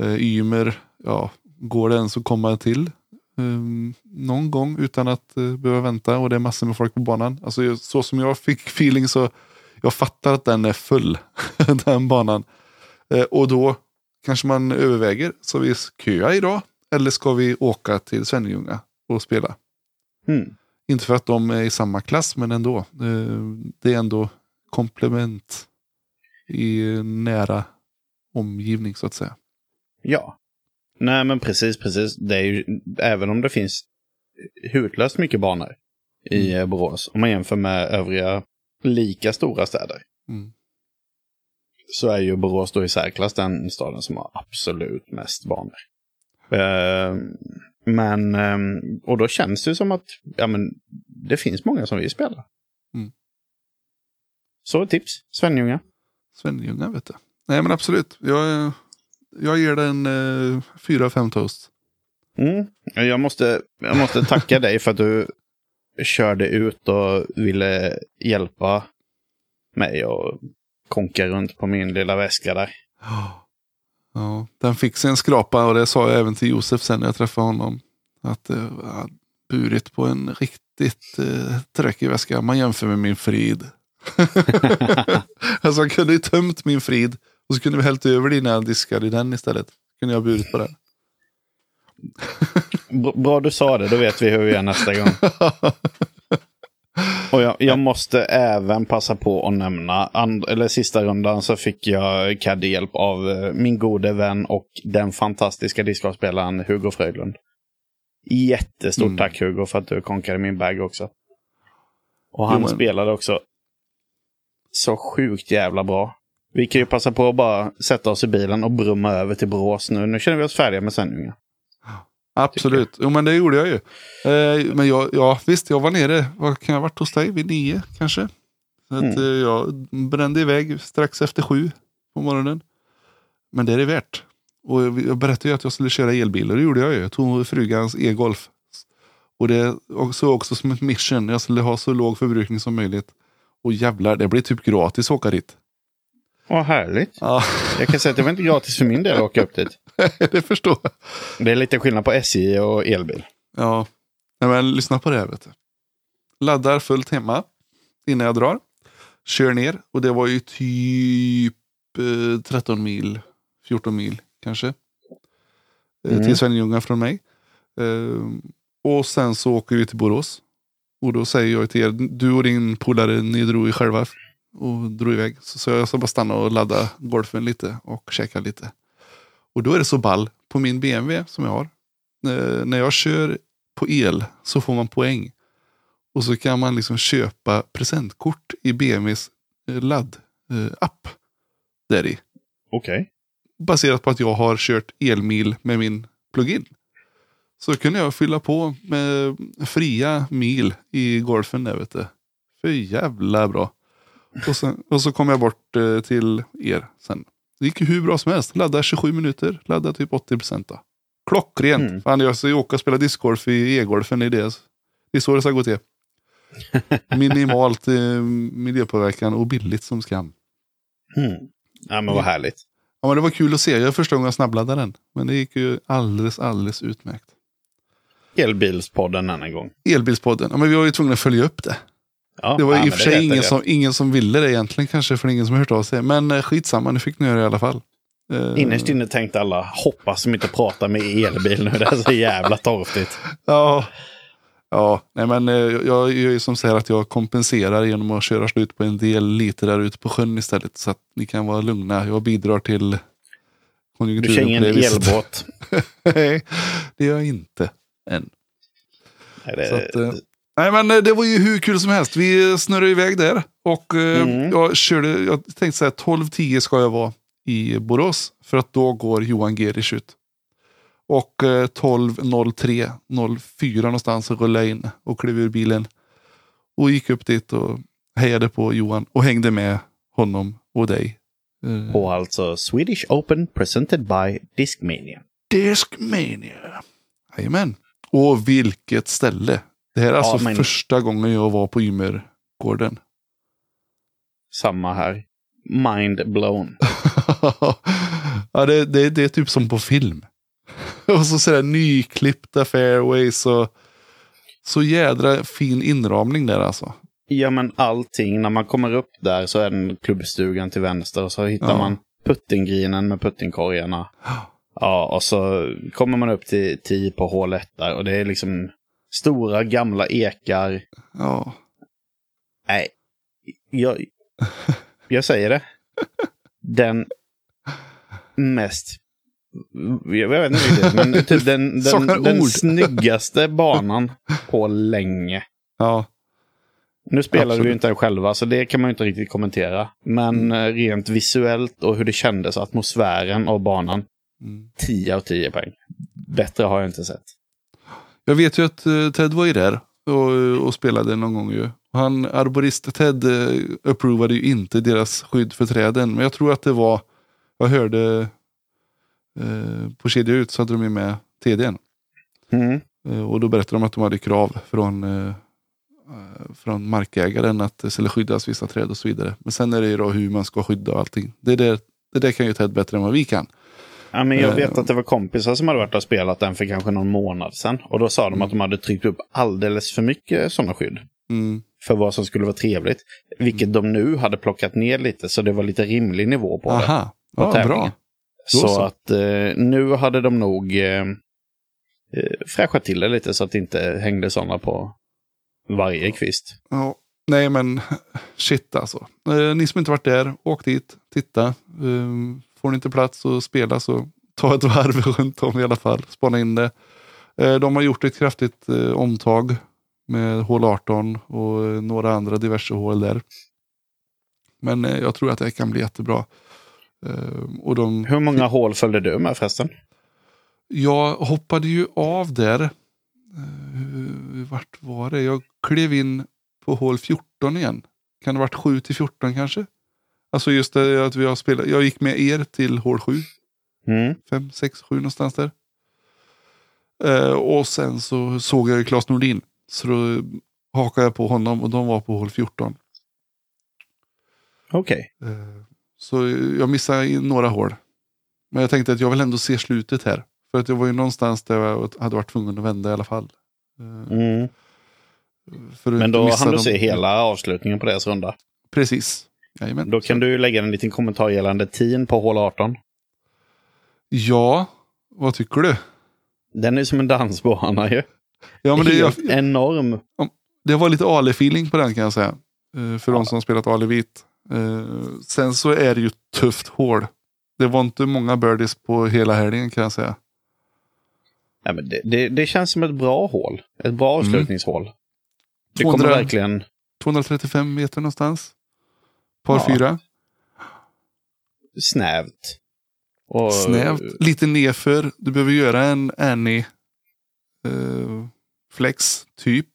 S1: Eh, Ymer, ja, går det ens att komma till någon gång utan att eh, behöva vänta och det är massor med folk på banan. Alltså så som jag fick feeling så jag fattar att den är full, den banan. Eh, och då kanske man överväger, så vi köa idag eller ska vi åka till Svenljunga och spela?
S2: Mm.
S1: Inte för att de är i samma klass, men ändå. Eh, Det är ändå komplement i nära omgivning så att säga.
S2: Ja. Nej, men precis, precis. Det är ju, även om det finns hutlöst mycket banor i eh, Borås, om man jämför med övriga lika stora städer,
S1: Mm.
S2: så är ju Borås då i särklass den staden som har absolut mest banor. Eh, men, eh, och då känns det som att ja, men, det finns många som vill spela.
S1: Mm.
S2: Så tips, Svenljunga.
S1: Svenljunga vet du. Nej men absolut. Jag, jag ger den eh, fyra fem toast.
S2: Mm. Jag, måste, jag måste tacka dig för att du körde ut och ville hjälpa mig och konka runt på min lilla väska där.
S1: Ja, den fick sig en skrapa och det sa jag även till Josef sen när jag träffade honom. Att det var burit på en riktigt eh, tråkig väska. Man jämför med min frid. alltså han kunde ju tömt min frid och så kunde vi hällt över dina diskar i den istället. Kunde jag ha burit på den.
S2: Bra du sa det, då vet vi hur vi gör nästa gång. Och jag, jag, måste även passa på att nämna, and, eller sista rundan så fick jag caddy-hjälp av eh, min gode vän och den fantastiska discgolfspelaren Hugo Fröjdlund. Jättestort mm. tack Hugo för att du konkade min bag också. Och han jo, men... spelade också så sjukt jävla bra. Vi kan ju passa på att bara sätta oss i bilen och brumma över till Borås nu. Nu känner vi oss färdiga med sändningen.
S1: Absolut, jo men det gjorde jag ju. Eh, men jag, ja, visst, jag var nere, vad kan jag ha varit hos dig? Vid nio kanske? Så att, mm. eh, jag brände iväg strax efter sju på morgonen. Men det är det värt. Och jag berättade ju att jag skulle köra elbil och det gjorde jag ju. Jag tog frugans e-golf. Och det såg också som ett mission. Jag skulle ha så låg förbrukning som möjligt. Och jävlar, det blir typ gratis att åka dit.
S2: Vad härligt. Ja. Jag kan säga att det var inte gratis för min del att åka upp dit.
S1: det förstår jag.
S2: Det är lite skillnad på SJ och elbil.
S1: Ja, Nej, men lyssna på det här. Vet du. Laddar fullt hemma innan jag drar. Kör ner och det var ju typ eh, 13 mil, 14 mil kanske. Eh, mm. Till Svenljunga från mig. Eh, och sen så åker vi till Borås. Och då säger jag till er, du och din polare, ni drog ju själva och drog iväg. Så, så jag ska bara stanna och ladda golfen lite och käka lite. Och då är det så ball på min BMW som jag har. Eh, när jag kör på el så får man poäng. Och så kan man liksom köpa presentkort i BMWs eh, ladd-app. Eh, där i.
S2: Okej. Okay.
S1: Baserat på att jag har kört elmil med min plugin. Så kunde jag fylla på med fria mil i golfen där vet du. För jävla bra. Och, sen, och så kom jag bort eh, till er sen. Det gick ju hur bra som helst. Ladda 27 minuter, ladda typ 80 procent. Klockrent. Mm. Fan, jag ska åka och spela discgolf i e-golfen. Det, det är så det ska gå till. Minimalt eh, miljöpåverkan och billigt som skam.
S2: Mm. Ja men vad härligt.
S1: Ja men det var kul att se. Jag första gången jag snabbladdade den. Men det gick ju alldeles, alldeles utmärkt.
S2: Elbilspodden en gång.
S1: Elbilspodden. Ja men vi var ju tvungna att följa upp det. Ja, det var ja, i och för sig ingen som, ingen som ville det egentligen kanske, för ingen som hört av sig. Men eh, skitsamma, nu fick ni göra det i alla fall.
S2: Uh, Innerst inne tänkte alla, hoppas de inte pratar med elbil nu, det är så jävla torftigt.
S1: ja, ja nej men eh, jag gör ju som säger att jag kompenserar genom att köra slut på en del liter där ute på sjön istället. Så att ni kan vara lugna, jag bidrar till
S2: konjunkturen. Du kör ingen elbåt?
S1: nej, det gör jag inte än. Nej, det... Så att, Nej men eh, det var ju hur kul som helst. Vi snurrade iväg där. Och eh, mm. jag körde, jag tänkte så här 12-10 ska jag vara i Borås. För att då går Johan Gerich ut. Och eh, 12.03, 04 någonstans så rullade jag in och klev ur bilen. Och gick upp dit och hejade på Johan och hängde med honom och dig.
S2: Eh, på alltså Swedish Open presented by Discmania.
S1: Discmania. Jajamän. Och vilket ställe. Det här är alltså men... första gången jag var på Ymergården.
S2: Samma här. Mind blown.
S1: ja, det, det, det är typ som på film. och så sådär nyklippta fairways och så jädra fin inramning där alltså.
S2: Ja men allting, när man kommer upp där så är den klubbstugan till vänster och så hittar ja. man puttinggrinen med puttingkorgarna. Ja, och så kommer man upp till 10 på hål 1 där och det är liksom Stora gamla ekar.
S1: Ja.
S2: Nej, jag, jag säger det. Den mest jag vet inte riktigt, men typ den, den, den snyggaste banan på länge.
S1: Ja.
S2: Nu spelar vi
S1: Absolut.
S2: ju inte den själva, så det kan man ju inte riktigt kommentera. Men eh, rent visuellt och hur det kändes, atmosfären av banan,
S1: Mm.
S2: 10 av 10 poäng. Bättre har jag inte sett.
S1: Jag vet ju att eh, Ted var ju där och, och spelade någon gång ju. Han, arborist Ted eh, approvade ju inte deras skydd för träden. Men jag tror att det var, jag hörde eh, på kedja ut så hade de ju med TDn.
S2: Mm.
S1: Eh, och då berättade de att de hade krav från, eh, eh, från markägaren att det skulle skyddas vissa träd och så vidare. Men sen är det ju då hur man ska skydda och allting. Det, där, det där kan ju Ted bättre än vad vi kan.
S2: Ja, men jag
S1: Eh,
S2: vet att det var kompisar som hade varit och spelat den för kanske någon månad sedan. Och då sa de att de hade tryckt upp alldeles för mycket sådana skydd.
S1: Mm.
S2: För vad som skulle vara trevligt. Vilket de nu hade plockat ner lite, så det var lite rimlig nivå på det.
S1: Aha, ja,
S2: tävlingen.
S1: bra.
S2: Så,
S1: så.
S2: att eh, nu hade de nog eh, eh, fräschat till det lite så att det inte hängde sådana på varje kvist.
S1: Ja, nej men shit alltså. Eh, ni som inte varit där, åk dit, titta. Eh, får ni inte plats att spela så ta ett varv runt om i alla fall. Spana in det. Eh, de har gjort ett kraftigt eh, omtag med hål 18 och eh, några andra diverse hål där. Men jag tror att det kan bli jättebra. Och de,
S2: Hur många hål följde du med förresten?
S1: jag hoppade ju av där. Vart var det? Jag klev in på hål 14 igen. Kan det ha varit 7 till 14 kanske? Alltså just det att vi har spelat. Jag gick med er till hål 7.
S2: Mm.
S1: 5, 6, 7 någonstans där. Eh, och sen så såg jag ju Claes Nordin. Så då hakade jag på honom och de var på hål 14.
S2: Okej.
S1: Eh, så jag missade några hål. Men jag tänkte att jag vill ändå se slutet här. För att jag var ju någonstans där jag hade varit tvungen att vända i alla fall. Eh,
S2: Mm. Men då hann du se hela avslutningen på deras runda.
S1: Precis. Jajamän.
S2: Då kan du lägga en liten kommentar gällande tiden på hål 18.
S1: Ja, vad tycker du?
S2: Den är som en dansbana ju.
S1: Ja, men det, jag,
S2: Helt enorm.
S1: det var lite Ali-feeling på den kan jag säga. Eh, För
S2: Ja.
S1: de som har spelat Ali-vit. Eh, Sen så är det ju tufft hål. Det var inte många birdies på hela helgen kan jag säga.
S2: Ja, men det, det, det känns som ett bra hål. Ett bra
S1: Mm.
S2: avslutningshål. Det kommer
S1: 200
S2: verkligen...
S1: 235 meter någonstans. Par
S2: Ja.
S1: fyra.
S2: snävt. Och,
S1: Snävt. Lite nerför. Du behöver göra en Annie eh, flex typ.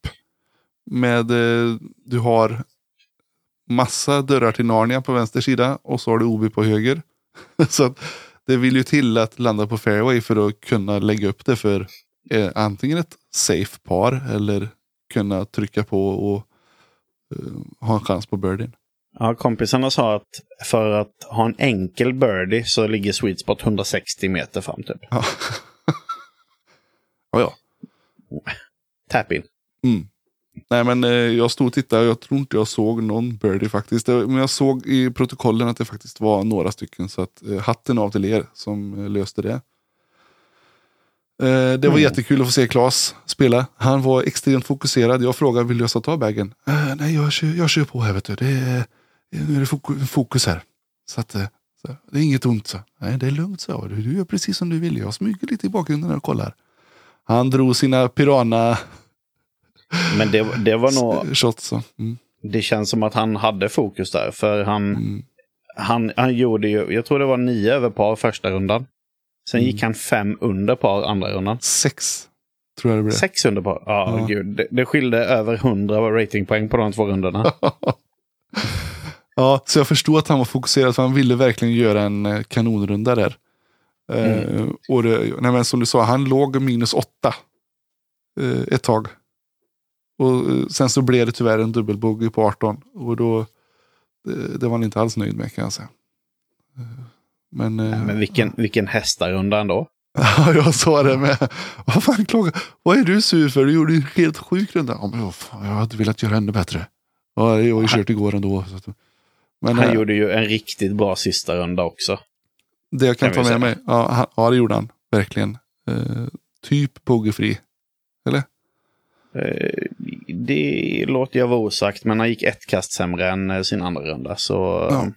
S1: Med eh, du har massa dörrar till Narnia på vänster sida och så har du OB på höger. så det vill ju till att landa på fairway för att kunna lägga upp det för eh, antingen ett safe par eller kunna trycka på och eh, ha en chans på birdien.
S2: Ja, kompisarna sa att för att ha en enkel birdie så ligger sweet spot 160 meter fram typ.
S1: Ja. ja, ja.
S2: Tap in.
S1: Mm. Nej men eh, jag stod och tittade, jag tror inte jag såg någon birdie faktiskt. Det, men jag såg i protokollen att det faktiskt var några stycken. Så att eh, hatten av till er som eh, löste det. Eh, det var
S2: Mm.
S1: jättekul att få se Claes spela. Han var extremt fokuserad. Jag frågade, vill du jag ta bagen? Eh, nej, jag kör, jag kör på här vet du. Det nu är det fokus, här. Så att, eh, så, det är inget ont. Så. Nej, det är lugnt så. Du, du gör precis som du vill. Jag smyger lite i bakgrunden och kollar. Han drog sina Pirana
S2: Men det, det var nog...
S1: shots. Mm.
S2: Det känns som att han hade fokus där. För han,
S1: Mm.
S2: han, han gjorde ju... Jag tror det var nio över par första rundan. Sen
S1: Mm.
S2: gick han fem under par andra rundan.
S1: Sex, tror jag det blev.
S2: Sex under par. Ja,
S1: Ja.
S2: gud. Det, det skilde över 100 ratingpoäng på de två rundorna.
S1: ja, så jag förstod att han var fokuserad för han ville verkligen göra en eh, kanonrunda där. Eh,
S2: Mm.
S1: och det, nej men som du sa, han låg minus åtta eh, ett tag. Och eh, sen så blev det tyvärr en dubbelbogey på 18. Och då, det, det var han inte alls nöjd med kan jag säga. Men,
S2: Men vilken, vilken hästarunda ändå.
S1: Ja, jag sa det med. Vad fan klagar Vad är du sur för? Du gjorde ju en helt sjuk runda. Ja, men fan, jag hade velat göra ännu bättre. Ja, jag har ju kört igår ändå. Så att, men
S2: Han
S1: eh,
S2: gjorde ju en riktigt bra sista runda också.
S1: det jag kan,
S2: kan
S1: ta med mig. Ja, han, ja, det gjorde han. Verkligen. Eh, typ bogeyfri. Eller?
S2: Eh, Det låter jag vara osagt, men han gick ett kast sämre än eh, sin andra runda. Så
S1: Ja.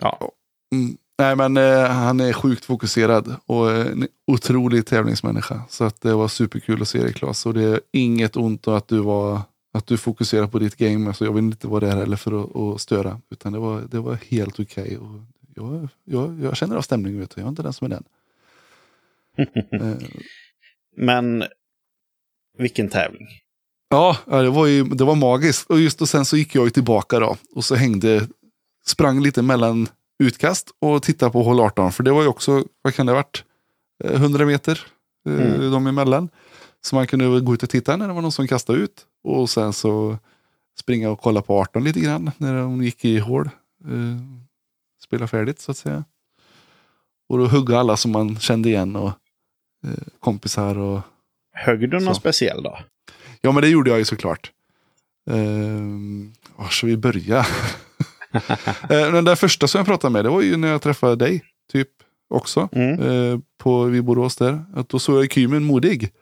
S2: ja.
S1: Mm. Nej, men eh, han är sjukt fokuserad och eh, en otrolig tävlingsmänniska. Så att det var superkul att se dig Claes. Och det är inget ont att du var att du fokuserar på ditt game. Alltså jag vill inte vara där heller för att, att störa. Utan det var, det var helt okej. Okay. jag, jag, jag känner av stämningen, vet du. jag är inte den som är den.
S2: Eh. Men vilken tävling.
S1: Ja, det var, ju, det var magiskt. Och just och sen så gick jag ju tillbaka då. Och så hängde, sprang lite mellan utkast och tittade på hål 18. För det var ju också, vad kan det ha varit? 100 eh, meter eh, mm. de emellan. Så man kunde gå ut och titta när det var någon som kastade ut. Och sen så springa och kolla på 18 lite grann när de gick i hål. Eh, spela färdigt så att säga. Och då hugga alla som man kände igen och eh, kompisar och
S2: Högg du någon så. speciell då?
S1: Ja, men det gjorde jag ju såklart. Uh, var ska vi börja? uh, den där första som jag pratade med, det var ju när jag träffade dig. Typ också. Mm. Uh, på, vid Borås där. Att då såg jag Kymen modig.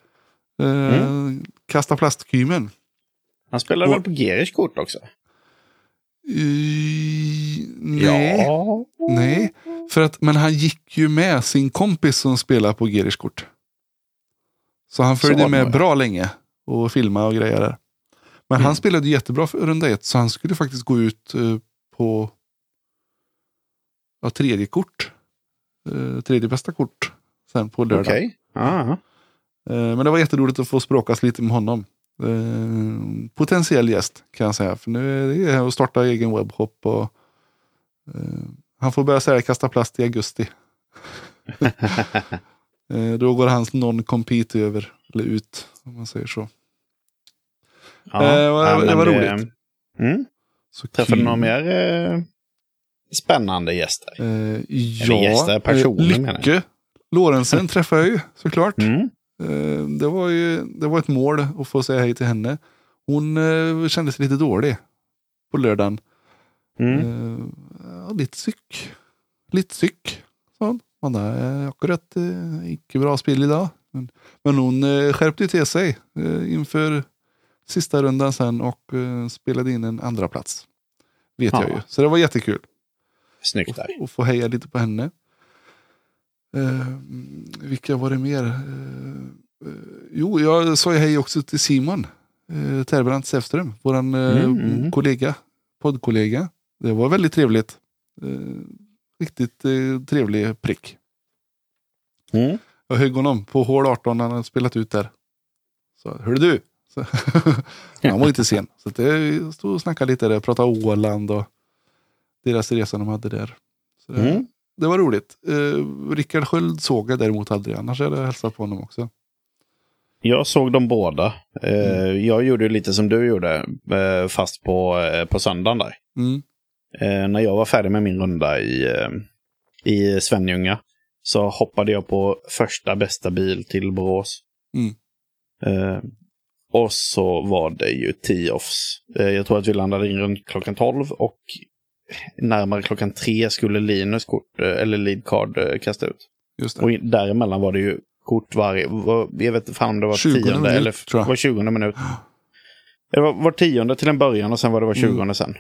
S1: Uh, mm. Kasta plastkymen.
S2: Han spelade Och, väl på Gerish kort också?
S1: nej. Ja. Nej. För att, men han gick ju med sin kompis som spelar på Gerish kort. Så han följde så med bra länge och filmade och grejer där. Men mm. han spelade jättebra för runda ett, så han skulle faktiskt gå ut uh, på ja, tredje kort. Uh, tredje bästa kort sen på lördag.
S2: Okay. Uh,
S1: men det var jätteroligt att få språkas lite med honom. Uh, potentiell gäst kan jag säga. För nu är det att starta egen webbshop. Och, han får börja säga kasta plast i augusti. Eh, då går hans non-compete över, eller ut, om man säger så.
S2: Ja, eh, det, det var roligt. Mm. Så Träffade du några mer eh, spännande gäster?
S1: Eh, ja, gäster, personer eh, Lycke Lorentzen träffade jag ju såklart. Mm. Eh, det, var ju, det var ett mål att få säga hej till henne. Hon eh, kände sig lite dålig på lördagen. Mm. Eh, lite syk. Lite syk. Så. Han är akkurat eh, inte bra spel idag. Men, men hon eh, skärpte till sig eh, inför sista rundan sen och eh, spelade in en andra plats. Vet ja. jag ju. Så det var jättekul.
S2: Snyggt där.
S1: Och, få heja lite på henne. Eh, vilka var det mer? Eh, eh jo, jag sa ju hej också till Simon eh, Terbrant Säfström, vår eh, mm, mm. kollega, poddkollega. Det var väldigt trevligt. Eh, riktigt trevlig prick. Mm. Jag högg honom på hål 18 när han spelat ut där. Så, hörde du? Så, han var inte sen. Så det stod och snackade lite där, pratade Åland och deras resa de hade där. Så det, mm. Det var roligt. Eh, Rickard Sköld såg jag däremot aldrig, annars hade jag hälsat på honom också.
S2: Jag såg dem båda. Eh, mm. Jag gjorde lite som du gjorde, eh, fast på, eh, på söndagen där. Mm. Eh, när jag var färdig med min runda i, eh, i Svenljunga så hoppade jag på första bästa bil till Borås. Mm. Och så var det ju tee-offs. Jag tror att vi landade in runt klockan 12 och närmare klockan 3 skulle Linus kort, eh, eller leadcard eh, kasta ut.
S1: Just
S2: det. Och däremellan var det ju kort varje, jag vet inte fan om det var tionde minut, eller var 20 minut. Det var, var tionde till en början och sen var det var 20 mm. sen.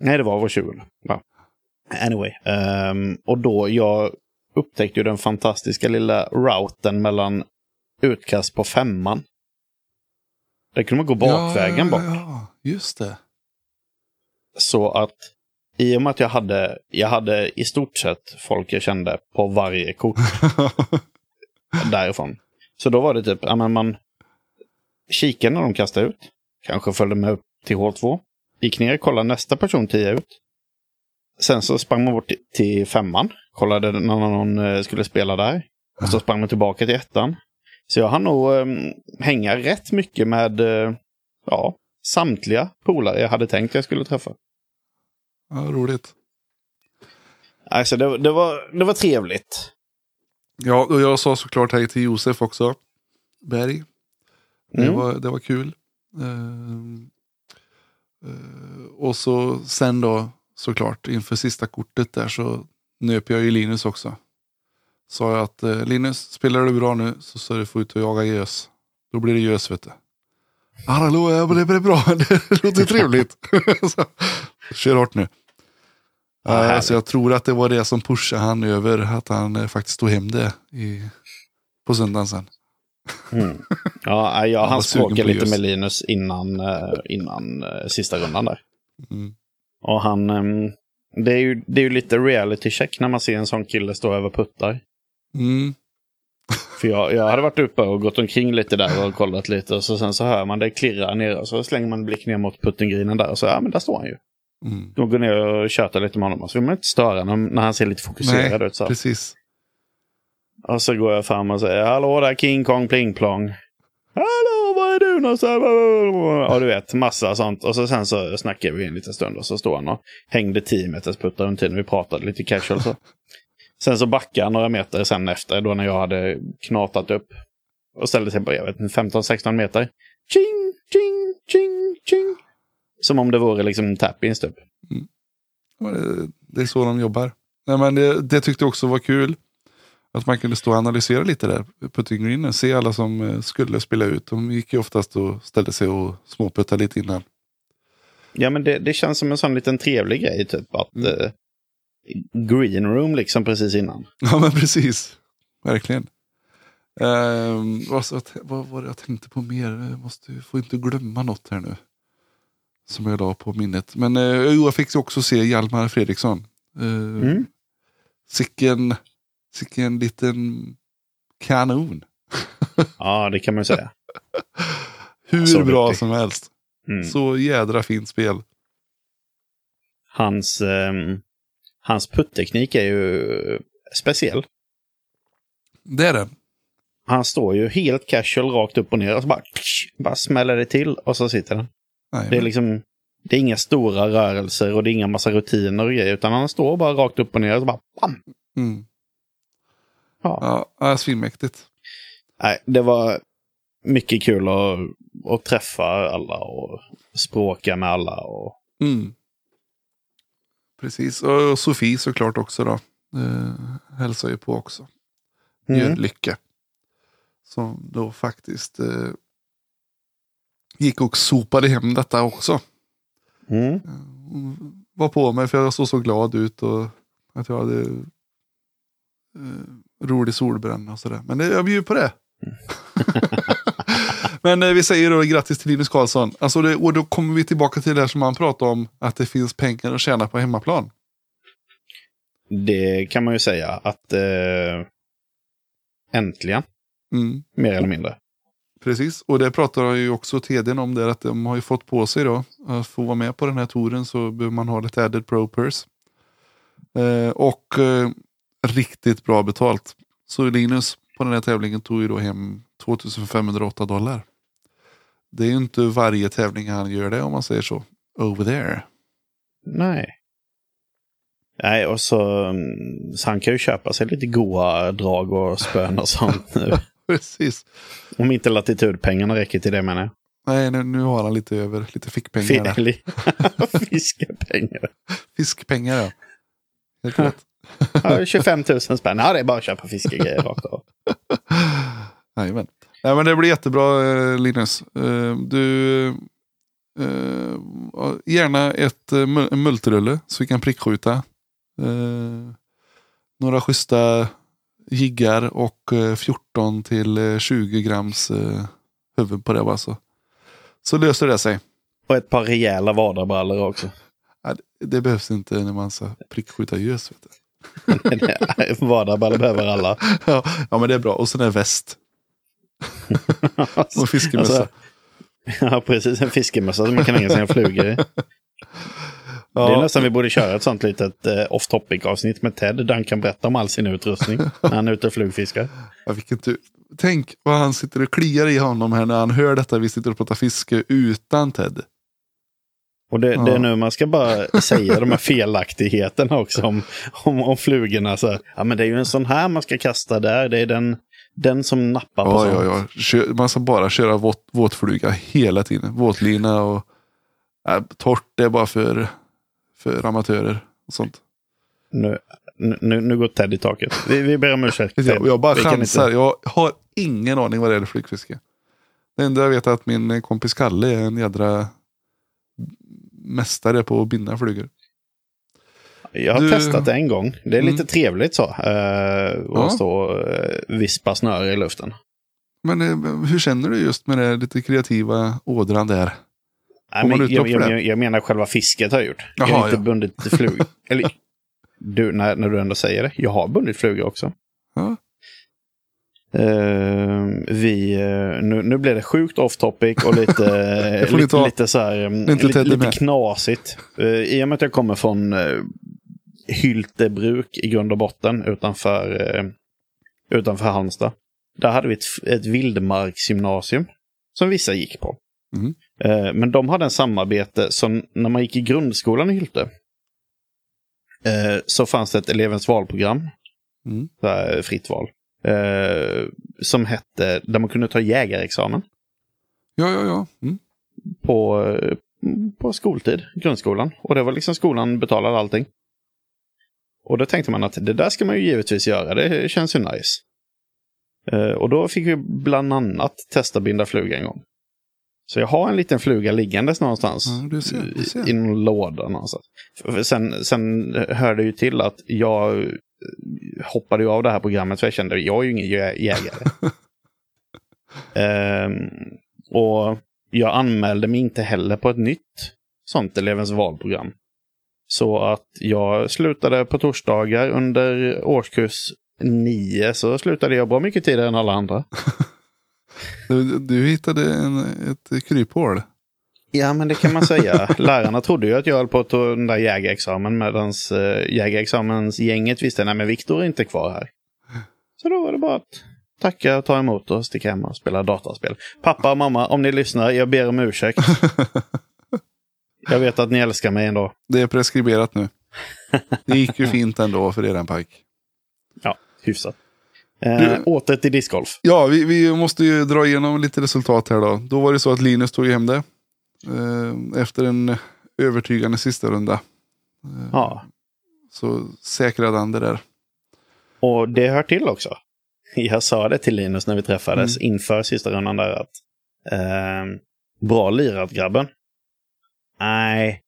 S2: Nej, det var var 20. Ja. Anyway. Um, och då, jag upptäckte ju den fantastiska lilla routen mellan utkast på femman. Där kunde man gå bakvägen
S1: ja,
S2: bort.
S1: Ja, just det.
S2: Så att i och med att jag hade, jag hade i stort sett folk jag kände på varje kort därifrån. Så då var det typ, ja men man kikade när de kastade ut. Kanske följde med upp till hål 2. Gick ner, kollade nästa person tia ut. Sen så sprang man bort till femman. Kollade när någon eh, skulle spela där. Och så sprang man tillbaka till ettan. Så jag hann nog um, hänga rätt mycket med uh, ja, samtliga polare jag hade tänkt jag skulle träffa.
S1: Ja, roligt.
S2: Alltså det, det, var, det var trevligt.
S1: Ja, och jag sa såklart hej till Josef också. Berg. Det, mm. var, det var kul. Uh, uh, och så sen då såklart inför sista kortet där så nöp jag ju Linus också. Sa jag att eh, Linus, spelar du bra nu så ska du få ut och jaga gös. Då blir det gös vet du. Hallå, ja, det blir bra. Det låter trevligt. så, kör hårt nu. Ja, så jag tror att det var det som pushade han över att han eh, faktiskt tog hem det i, på söndagen sen.
S2: Mm. Ja, jag
S1: var
S2: hann
S1: sugen
S2: språka
S1: på
S2: lite med Linus innan, eh, innan eh, sista rundan där.
S1: Mm.
S2: Och han... ehm, det, är ju, det är ju lite reality check när man ser en sån kille stå över puttar.
S1: Mm.
S2: För jag, jag hade varit uppe och gått omkring lite där och kollat lite. Och så sen så hör man det klirra ner och så slänger man en blick ner mot puttinggrinen där. Och så, ja men där står han ju.
S1: Mm.
S2: Då går ner och tjötar lite med honom. Så vill man inte störa honom när han ser lite fokuserad ut. Så.
S1: precis.
S2: Och så går jag fram och säger Hallå där King Kong Pling Plong. Hallå, var är du någonstans? Ja, du vet, massa sånt. Och så sen så snackar vi en liten stund och så står han och hängde tio meters puttar under tiden vi pratade lite casual. Så. Sen så backade han några meter sen efter, då när jag hade knatat upp. Och ställde sig på, jag vet inte, 15-16 meter. Ching, ching, ching, ching. Som om det vore liksom tap-ins typ.
S1: Ja, det- är så de jobbar. Nej, men det, det tyckte jag också var kul. Att man kunde stå och analysera lite där. Putting greenen. Se alla som eh, skulle spela ut. De gick ju oftast och ställde sig och småputtade lite innan.
S2: Ja, men det, det känns som en sån liten trevlig grej, typ att
S1: Mm.
S2: Green room liksom precis innan.
S1: Ja men precis. Verkligen. Ehm, vad, så, vad var det jag tänkte på mer? Jag måste, får inte glömma något här nu. Som jag la på minnet. Men jo, jag fick också se Hjalmar Fredriksson. Uh,
S2: Mm.
S1: Sicken, sicken liten kanon.
S2: Ja, det kan man säga.
S1: Hur
S2: Så
S1: bra
S2: duktig.
S1: som helst.
S2: Mm.
S1: Så jädra fint spel.
S2: Hans, ehm, hans putteknik är ju speciell.
S1: Det är den.
S2: Han står ju helt casual rakt upp och ner och så bara, bara smäller det till och så sitter den.
S1: Nej,
S2: Det är liksom det är inga stora rörelser och det är inga massa rutiner och grejer utan han står bara rakt upp och ner och så bara bam!
S1: mm.
S2: Ja.
S1: Ja, ja, svinmäktigt.
S2: Nej, det var mycket kul att, att träffa alla och språka med alla. Och,
S1: Mm. Precis, och Sofie såklart också då. Eh, hälsar ju på också. Gör lycka. Som då faktiskt eh, gick och sopade hem detta också.
S2: Mm.
S1: Hon var på mig för jag såg så glad ut och att jag hade eh, rolig solbränna och sådär. Men jag bjuder på det. Men eh, vi säger då grattis till Linus Karlsson. Alltså det, och då kommer vi tillbaka till det här som han pratade om. Att det finns pengar att tjäna på hemmaplan.
S2: Det kan man ju säga att eh, äntligen,
S1: Mm.
S2: mer eller mindre.
S1: Precis, och det pratar ju också TDn om där att de har ju fått på sig då. Att få vara med på den här touren så behöver man ha lite added pro purse. Eh, och eh, riktigt bra betalt. Så Linus på den här tävlingen tog ju då hem 2508 dollar. Det är ju inte varje tävling han gör det om man säger så. Over there.
S2: Nej. Nej, och så, mm, så han kan ju köpa sig lite goa drag och spön och sånt nu.
S1: Precis.
S2: Om inte latitudpengarna räcker till det menar jag.
S1: Nej, nu, nu har han lite över, lite fickpengar.
S2: Fel- Fiskepengar.
S1: Fiskpengar ja. Helt rätt.
S2: Ja, 25 000 spänn. Ja, det är bara att köpa fiskegrejer rakt av.
S1: Jajamän. Nej, men det blir jättebra eh, Linus. Eh, Du, eh, gärna ett mul- en multirulle så vi kan prickskjuta. Några schyssta jiggar och eh, 14 till eh, 20 grams huvud på det bara så. Så löser det sig.
S2: Och ett par rejäla vadarbrallor också.
S1: Det- behövs inte när man ska prickskjuta gös.
S2: Vadarbrallor behöver alla.
S1: Ja, men det är bra. Och sen är väst och fiskemössa.
S2: Alltså, ja, precis. En fiskemössa som man kan hänga sina flugor i. Det är
S1: ja,
S2: nästan vi borde köra ett sånt litet eh, off topic avsnitt med Ted där han kan berätta om all sin utrustning när han är ute och flugfiskar.
S1: Ja, vilken tur. Tänk vad han sitter och kliar i honom här när han hör detta. Vi sitter och pratar fiske utan Ted.
S2: Och det, det
S1: Ja.
S2: är nu man ska bara säga de här felaktigheterna också om, om, om flugorna. Så, här, ja, men det är ju en sån här man ska kasta där. Det är den, den som nappar på
S1: Ja,
S2: sånt.
S1: ja, ja. Kör, man ska bara köra våt, våtfluga hela tiden. Våtlina och äh, torrt det är bara för, för amatörer. Och sånt.
S2: Nu, nu, nu går Ted i taket. Vi, vi ber om ursäkt.
S1: Jag, jag bara
S2: Vi
S1: chansar.
S2: inte-
S1: Jag har ingen aning vad det är för flygfiske. Det enda jag vet är att min kompis Kalle är en jädra mästare på att binda flugor.
S2: Jag har
S1: Du-
S2: testat det en gång. Det är lite
S1: Mm.
S2: trevligt så. Uh,
S1: Ja.
S2: Att stå och uh, vispa snöre i luften.
S1: Men eh, hur känner du just med det lite kreativa ådran där?
S2: Nej, men jag, jag, jag, jag menar själva fisket har jag gjort. jag
S1: Jaha,
S2: har inte
S1: ja.
S2: bundit flugor. Eller, du, när, när du ändå säger det. Jag har bundit flugor också.
S1: Ja.
S2: Eh, vi, eh, nu, nu blir det sjukt off topic och lite,
S1: ni
S2: lite, lite så här, mm,
S1: är inte
S2: lite, lite
S1: med.
S2: knasigt. Uh, I och med att jag kommer från uh, Hyltebruk i grund och botten utanför, eh, utanför Halmstad. Där hade vi ett, ett vildmarksgymnasium som vissa gick på.
S1: Mm.
S2: Eh, men de hade en samarbete som när man gick i grundskolan i Hylte. eh, så fanns det ett elevens valprogram,
S1: Mm.
S2: här, fritt val, eh, som hette, där man kunde ta jägarexamen
S1: Ja, ja, ja. Mm.
S2: på, eh, på skoltid, grundskolan. Och det var liksom skolan betalade allting. Och då tänkte man att det där ska man ju givetvis göra, det känns ju nice. Eh, och då fick vi bland annat testa binda fluga en gång. Så jag har en liten fluga liggandes någonstans.
S1: Ja, du ser, du ser.
S2: I någon låda någonstans. Sen, sen hörde det ju till att jag eh, hoppade ju av det här programmet för jag kände att jag är ju ingen jä- jägare. Ehm, och jag anmälde mig inte heller på ett nytt sånt elevens valprogram. Så att jag slutade på torsdagar under årskurs nio så slutade jag bra mycket tidigare än alla andra.
S1: Du, du hittade en, ett kryphål.
S2: Ja, men det kan man säga. Lärarna trodde ju att jag höll på att ta den där jägarexamen medan uh, jägarexamensgänget visste nej men Viktor är inte kvar här. Så då var det bara att tacka och ta emot och sticka hem och spela dataspel. Pappa och mamma, om ni lyssnar, jag ber om ursäkt. Jag vet att ni älskar mig ändå.
S1: Det är preskriberat nu. Det gick ju fint ändå för er pajk.
S2: Ja, hyfsat. Eh,
S1: Du-
S2: åter till discgolf.
S1: Ja, vi, vi måste ju dra igenom lite resultat här då. Då var det så att Linus tog hem det. Eh, efter en övertygande sista runda.
S2: Ja,
S1: Så säkrade han det där.
S2: och det hör till också. Jag sa det till Linus när vi träffades
S1: Mm.
S2: inför sista rundan där att eh, bra lirat grabben. Nej,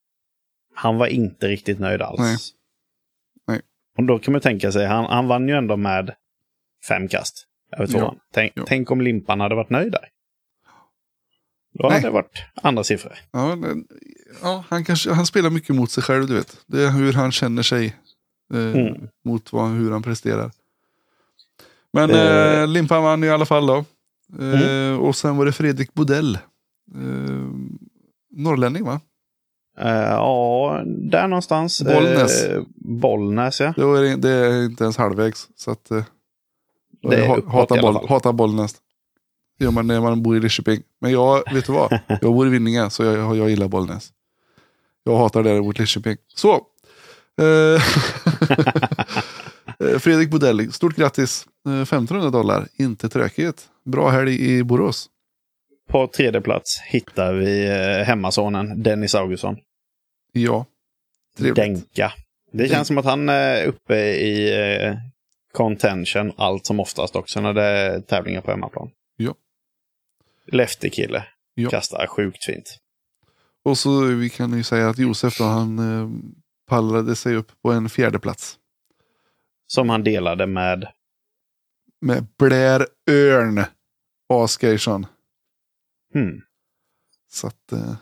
S2: han var inte riktigt nöjd alls.
S1: Nej. Nej.
S2: Och då kan man tänka sig, han, han vann ju ändå med fem kast över tvåan.
S1: Ja.
S2: Tänk,
S1: Ja.
S2: tänk om Limpan hade varit nöjd där. Då hade det varit andra siffror.
S1: Ja, men, ja, han, kanske, han spelar mycket mot sig själv, du vet. Det är hur han känner sig eh,
S2: Mm.
S1: mot vad, hur han presterar. Men
S2: Eh.
S1: eh, Limpan vann i alla fall då. Eh,
S2: Mm.
S1: Och sen var det Fredrik Bodell. Eh, norrlänning va?
S2: Eh, ja, där någonstans.
S1: Bollnäs.
S2: Eh, Bollnäs, ja.
S1: Det, var, det är inte ens halvvägs. Så att, eh,
S2: Det är uppåt
S1: hatar, boll, hatar Bollnäs. Det gör man när man bor i Lidköping. Men jag, vet du vad? Jag bor i Vinninga så jag, jag gillar Bollnäs. Jag hatar däremot Lidköping. Så. Fredrik Bodell, stort grattis. Eh, 1500 dollar, inte tråkigt. Bra helg i Borås.
S2: På tredje plats hittar vi hemmasonen Dennis Augustsson.
S1: Ja, trevligt.
S2: Denka. Det känns som att han är uppe i eh, contention allt som oftast också när det är tävlingar på hemmaplan.
S1: Ja.
S2: Lefty-kille.
S1: Ja.
S2: Kastar sjukt fint.
S1: Och så vi kan ju säga att Josef då, han eh, pallrade sig upp på en fjärde plats.
S2: Som han delade med...
S1: Med Blair Örn Asgeirsson.
S2: Hmm,
S1: Så att eh,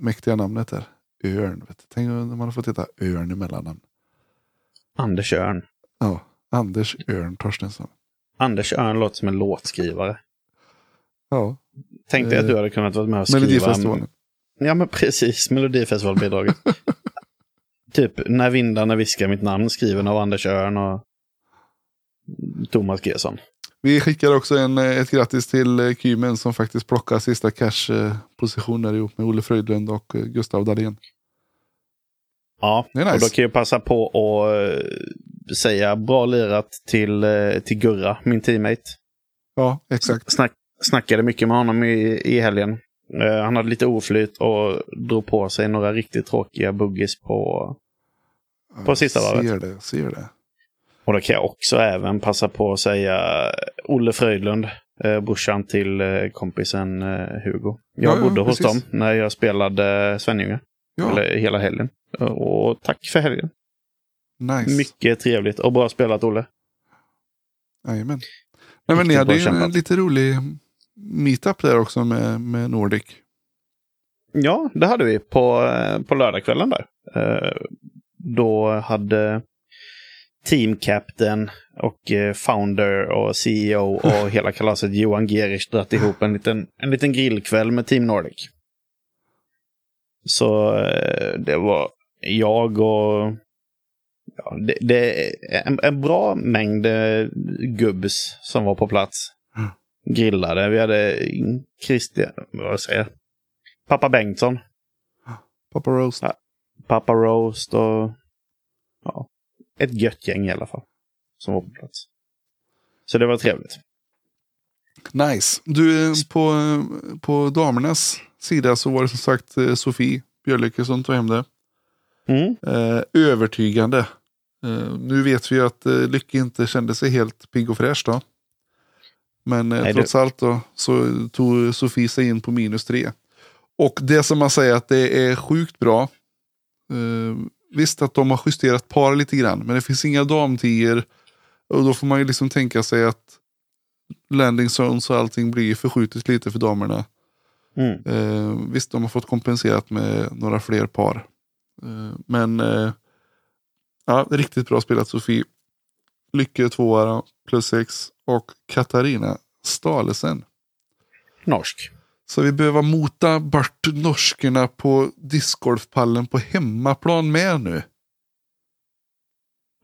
S1: mäktiga namnet där. Örn. Vet du. Tänk om man har fått heta Örn i mellannamn.
S2: Anders Örn.
S1: Ja, Anders Örn Torstensson.
S2: Anders Örn låter som en låtskrivare.
S1: Ja,
S2: Tänk dig att du
S1: Eh,
S2: hade kunnat vara med och skriva...
S1: Melodifestivalen.
S2: Ja, men precis. Melodifestivalbidraget. typ När vindarna viskar mitt namn skriven av Anders Örn och Thomas Gesson.
S1: Vi skickar också en, eh, ett grattis till eh, Kymen som faktiskt plockar sista cash-positioner ihop med Olle Fröjdlund och eh, Gustav Dahlén.
S2: Ja,
S1: nice.
S2: och då kan jag passa på att säga bra lirat till, till Gurra, min teammate.
S1: Ja, exakt.
S2: Snack, snackade mycket med honom i, i helgen. Han hade lite oflyt och drog på sig några riktigt tråkiga buggies på... På sista varvet.
S1: Ser det, ser det.
S2: Och då kan jag också även passa på att säga Olle Fröjdlund, eh, brorsan till eh, kompisen eh, Hugo. Jag
S1: Ja, ja,
S2: bodde hos
S1: precis.
S2: dem när jag spelade Svenljunga,
S1: Ja,
S2: eller hela helgen. Och tack för helgen.
S1: nice.
S2: Mycket trevligt och bra spelat Olle.
S1: Jajamän. Nej, men ni hade ju en, lite rolig meetup där också med, med Nordic.
S2: Ja, det hade vi på, eh, på lördagskvällen där. Eh, Då hade team captain och eh, founder och CEO och hela kalaset Johan Gerich dragit ihop en liten, en liten grillkväll med Team Nordic. Så eh, det var jag och ja, det, det är en, en bra mängd eh, gubbs som var på plats.
S1: Mm.
S2: Grillade. Vi hade Christian, vad säger jag? Pappa Bengtsson.
S1: Papa Roast.
S2: Ja. Papa Roast och ett gött gäng i alla fall. Som var på plats. Så det var trevligt.
S1: Nice. Du, eh, på, eh, på damernas sida så var det som sagt eh, Sofie Björlycke som tog hem det.
S2: Mm.
S1: Eh, övertygande. Eh, nu vet vi ju att eh, Lycke inte kände sig helt pigg och fräsch då. Men eh,
S2: Nej,
S1: trots allt då så tog Sofie sig in på minus tre. Och det som man säger att det är sjukt bra. Visst att de har justerat par lite grann, men det finns inga damtior. Och då får man ju liksom tänka sig att landing zones och allting blir förskjutet lite för damerna.
S2: Mm.
S1: Eh, visst, de har fått kompenserat med några fler par. Eh, men eh, ja, riktigt bra spelat Sofie. Lycke tvåa plus sex. Och Katarina Stalesen.
S2: Norsk.
S1: Så vi behöver mota bort norskerna på discgolfpallen på hemmaplan med nu.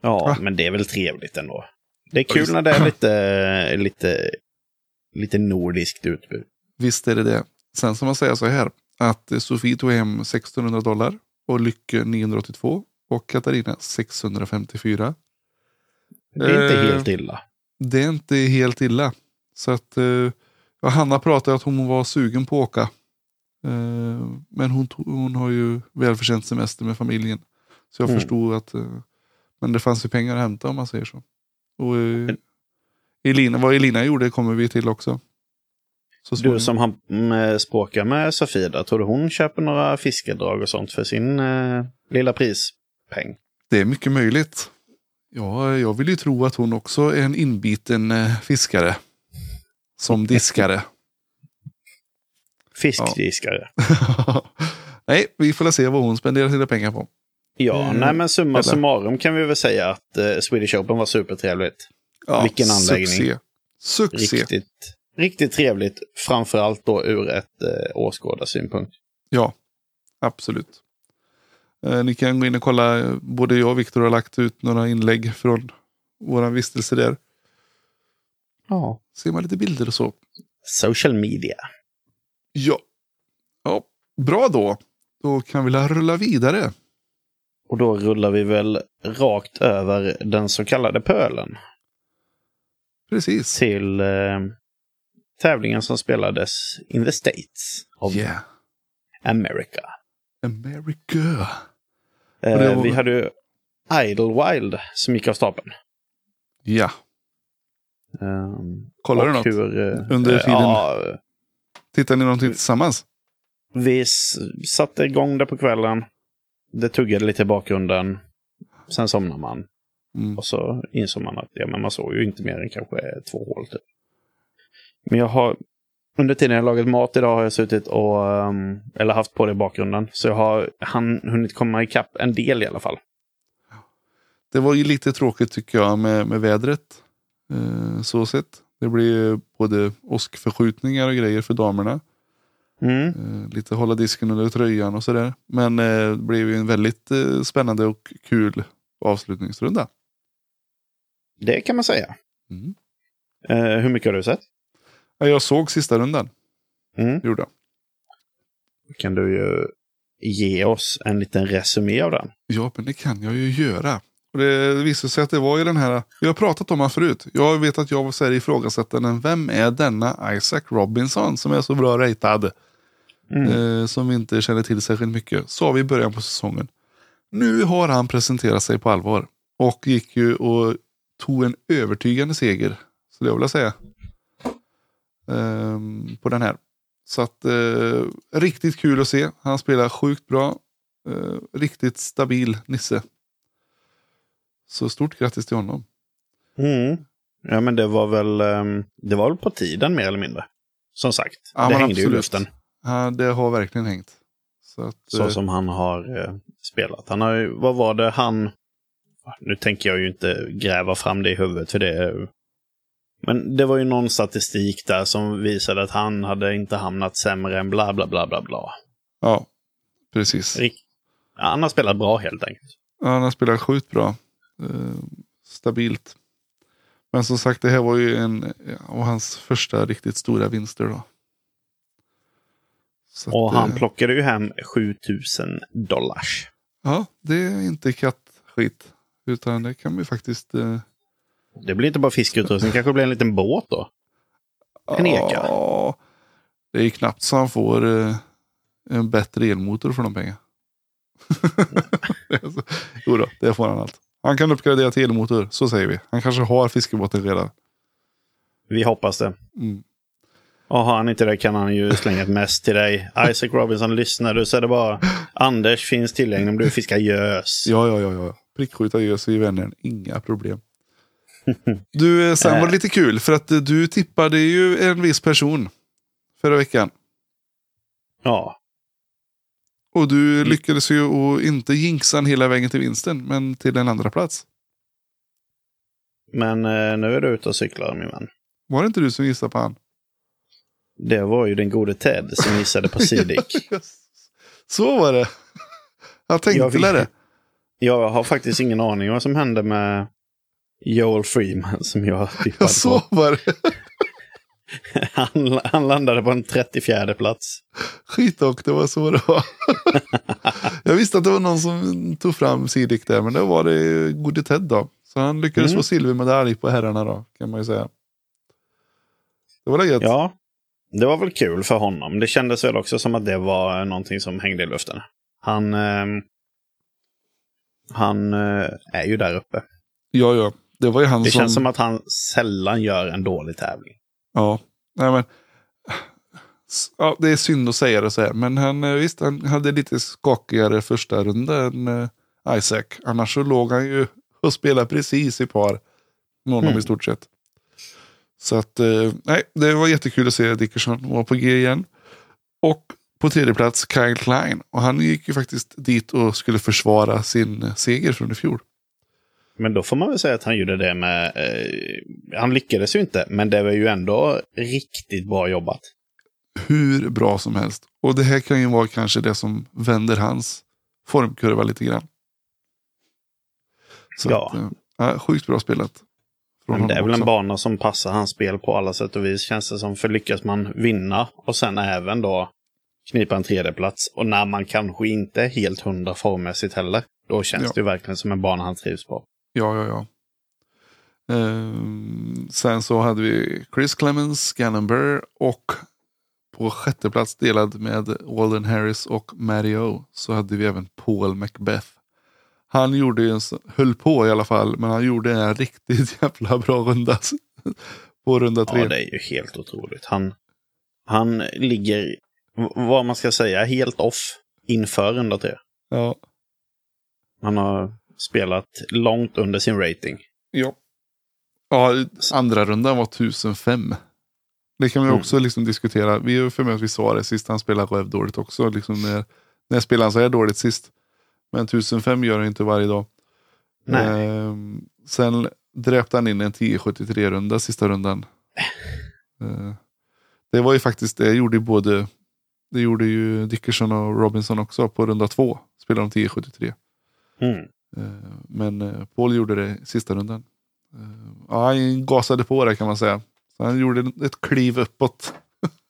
S2: Ja,
S1: Va?
S2: men det är väl trevligt ändå. Det är kul när det är lite, lite, lite nordiskt utbud.
S1: Visst är det det. Sen ska man säga så här. Att Sofie tog hem 1600 dollar. Och Lycke 982. Och Katarina 654.
S2: Det är inte
S1: Eh,
S2: helt illa.
S1: Det är inte helt illa. Så att eh, ja, Hanna pratade att hon var sugen på att åka. Eh, men hon, tog, hon har ju välförtjänt semester med familjen. Så jag
S2: Mm.
S1: förstod att eh, men det fanns ju pengar att hämta om man säger så. Och eh, Elina, vad Elina gjorde kommer vi till också. Så
S2: Du som har mm, språkar med Sofie där, tror du hon köper några fiskedrag och sånt för sin eh, lilla prispeng?
S1: Det är mycket möjligt. Ja, jag vill ju tro att hon också är en inbiten eh, fiskare. Som diskare.
S2: Fiskdiskare.
S1: Nej, vi får se vad hon spenderar sina pengar på.
S2: Ja,
S1: Eh,
S2: nej men summa
S1: eller?
S2: summarum kan vi väl säga att eh, Swedish Open var supertrevligt.
S1: Ja,
S2: Vilken anläggning.
S1: Succé. Succé.
S2: Riktigt, riktigt trevligt, framförallt då ur ett eh, åskådarsynpunkt.
S1: Ja, absolut. Eh, ni kan gå in och kolla, eh, både jag och Viktor har lagt ut några inlägg från våra vistelse där.
S2: Ja.
S1: Ser man lite bilder och så.
S2: Social media.
S1: Ja. ja. Bra då. Då kan vi la rulla vidare.
S2: Och då rullar vi väl rakt över den så kallade pölen
S1: Precis.
S2: till eh, tävlingen som spelades in the States of
S1: Yeah.
S2: America.
S1: America.
S2: Eh,
S1: var-
S2: Vi hade ju Idlewild som gick av stapeln.
S1: Ja.
S2: Um,
S1: Kollar du något?
S2: Hur, eh,
S1: under
S2: eh,
S1: tiden?
S2: Ja,
S1: Tittar ni någonting tillsammans?
S2: vi satte igång det på kvällen. Det tuggade lite i bakgrunden. Sen somnade man.
S1: Mm.
S2: Och så insåg man att ja, men man såg ju inte mer än kanske två hål. Typ. Men jag har under tiden jag lagat mat idag har jag suttit och ehm, eller haft på det i bakgrunden. Så jag har han, hunnit komma ikapp en del i alla fall.
S1: Det var ju lite tråkigt tycker jag med, med vädret. Eh, så sett. Det blir både åskförskjutningar och grejer för damerna.
S2: Mm.
S1: Eh, lite hålla disken under tröjan och sådär. Men eh, det blev ju en väldigt spännande och kul avslutningsrunda.
S2: Det kan man säga.
S1: Mm.
S2: Hur mycket har du sett?
S1: Ja, Jag såg sista rundan,
S2: Mm.
S1: gjorde.
S2: Kan du ju ge oss en liten resumé av den?
S1: Ja, men det kan jag ju göra. Och det visade sig att det var ju den här, vi har pratat om han förut. Jag vet att jag var så här ifrågasättande, vem är denna Isaac Robinson som är så bra ratad?
S2: Mm.
S1: Eh, som vi inte känner till särskilt mycket. Sa vi i början på säsongen. Nu har han presenterat sig på allvar. Och gick ju och tog en övertygande seger. Skulle jag vilja säga. Ehm, på den här. Så att eh, riktigt kul att se. Han spelar sjukt bra. Eh, riktigt stabil Nisse. Så stort grattis till honom.
S2: Mm. Ja, men det var väl, ehm, det var väl på tiden mer eller mindre. Som sagt,
S1: Ja,
S2: det hängde ju i
S1: absolut.
S2: luften.
S1: Ja, det har verkligen hängt. Så, att,
S2: Så
S1: eh,
S2: som han har eh, spelat. Han har vad var det han... Nu tänker jag ju inte gräva fram det i huvudet för det. Men det var ju någon statistik där som visade att han hade inte hamnat sämre än bla bla bla bla bla.
S1: Ja, precis.
S2: Rik- Ja, han har spelat bra helt enkelt.
S1: Ja, han har spelat sjukt bra. Eh, stabilt. Men som sagt, det här var ju en av hans första riktigt stora vinster då. Så
S2: Och
S1: att,
S2: han
S1: eh,
S2: plockade ju hem 7000 dollars.
S1: Ja, det är inte kattskit. Utan det kan vi faktiskt... Eh,
S2: Det blir inte bara fiskeutrustning, kanske blir en liten båt då. En eka.
S1: Ja, det är knappt så han får eh, en bättre elmotor för de pengarna. jo då, det får han allt. Han kan uppgradera till elmotor, så säger vi. Han kanske har fiskebåten redan.
S2: Vi hoppas det.
S1: Mm.
S2: Och har han inte det kan han ju slänga ett mess till dig. Isaac Robinson, lyssnar du så är det bara Anders finns tillgänglig om du fiskar gös.
S1: Ja, ja, ja, ja. Prickskjuta gös i Vänern, inga problem. Du, eh, sen var det lite kul för att eh, du tippade ju en viss person förra veckan.
S2: Ja,
S1: Och du lyckades ju att inte jinxa den hela vägen till vinsten, men till en andra plats.
S2: men eh, nu är du ute och cyklar min vän.
S1: Var det inte du som gissade på han?
S2: Det var ju den gode Ted som gissade på Sidik.
S1: Så var det. Jag tänkte
S2: Jag fick-
S1: det.
S2: Jag har faktiskt ingen aning vad som hände med Joel Freeman som jag
S1: Ja,
S2: tippade
S1: så
S2: på.
S1: var det.
S2: Han, han landade på en 34 plats.
S1: Skit och det var så det var. jag visste att det var någon som tog fram Sidik där, men det var det gode Ted då. Så han lyckades
S2: Mm.
S1: få silvermedalj på herrarna då, kan man ju säga. Det var läget.
S2: Ja, det var väl kul för honom. Det kändes väl också som att det var någonting som hängde i luften. Han, ehm, han eh, är ju där uppe.
S1: ja, ja. Det var ju han
S2: Det
S1: som...
S2: känns som att han sällan gör en dålig tävling.
S1: Ja, nej men. Ja, det är synd att säga det så här, men han, eh, visst, han hade lite skakigare första runda än eh, Isaac. Annars så låg han ju och spelade precis i par med honom
S2: Mm.
S1: i stort sett. Så att, eh, nej, det var jättekul att se Dickerson vara på G igen. Och på tredje plats Kyle Klein. Och han gick ju faktiskt dit och skulle försvara sin seger från i fjol.
S2: Men då får man väl säga att han gjorde det med... Eh, han lyckades ju inte, men det var ju ändå riktigt bra jobbat.
S1: hur bra som helst. Och det här kan ju vara kanske det som vänder hans formkurva lite grann. Så
S2: Ja.
S1: att, eh, sjukt bra spelat.
S2: Men det är väl en
S1: också.
S2: bana som passar hans spel på alla sätt och vis, känns det som. För lyckas man vinna och sen även då knipa en tredjeplats och när man kanske inte är helt hundra formmässigt heller, då känns
S1: Ja.
S2: det ju verkligen som en bana han trivs på.
S1: Ja, ja, ja. Ehm, sen så hade vi Chris Clemens, Gannon Burr och på sjätte plats delad med Walden Harris och Mario så hade vi även Paul Macbeth. Han gjorde en, höll på i alla fall, men han gjorde en riktigt jävla bra runda på runda tre.
S2: Ja, det är ju helt otroligt. Han, han ligger, vad man ska säga, helt off inför runda tre.
S1: Ja.
S2: Han har spelat långt under sin rating.
S1: Ja. Ja, andra rundan var 1005. Det kan vi
S2: Mm.
S1: också liksom diskutera. Vi är för mig att vi sa det sist han spelade Röv dåligt också. Liksom när, när spelade han så här dåligt sist? Men 1005 gör han inte varje dag.
S2: Nej.
S1: Ehm, sen dräpte han in en 1073-runda sista rundan. Eh, det var ju faktiskt, det gjorde ju både, det gjorde ju Dickerson och Robinson också på runda två. Spelade de 1073.
S2: Mm.
S1: Eh, Men eh, Paul gjorde det sista rundan. Eh, Ja, han gasade på det kan man säga. Så han gjorde ett kliv uppåt.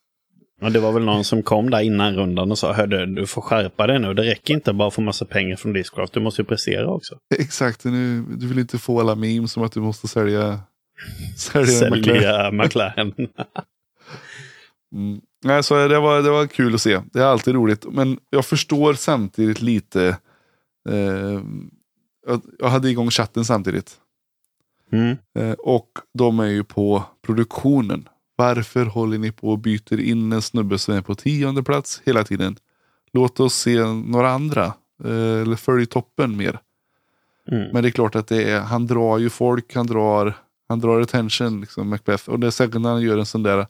S2: Och det var väl någon som kom där innan rundan och sa Hörde, du får skärpa dig nu. Det räcker inte bara att få massa pengar från Discraft. Du måste ju prestera också.
S1: Exakt, nu, du vill inte få alla memes som att du måste sälja, sälja.
S2: Sälja McLaren.
S1: Mm. Nej, så det var, det var kul att se. Det är alltid roligt. Men jag förstår samtidigt lite. Eh, jag, hade igång chatten samtidigt.
S2: Mm.
S1: Eh, och de är ju på produktionen. Varför håller ni på och byter in en snubbe som är på tionde plats hela tiden? Låt oss se några andra. Eh, eller följ toppen mer.
S2: Mm.
S1: Men det är klart att det är, han drar ju folk, han drar Han drar attention, liksom, Macbeth. Och det är säkert när han gör en sån där,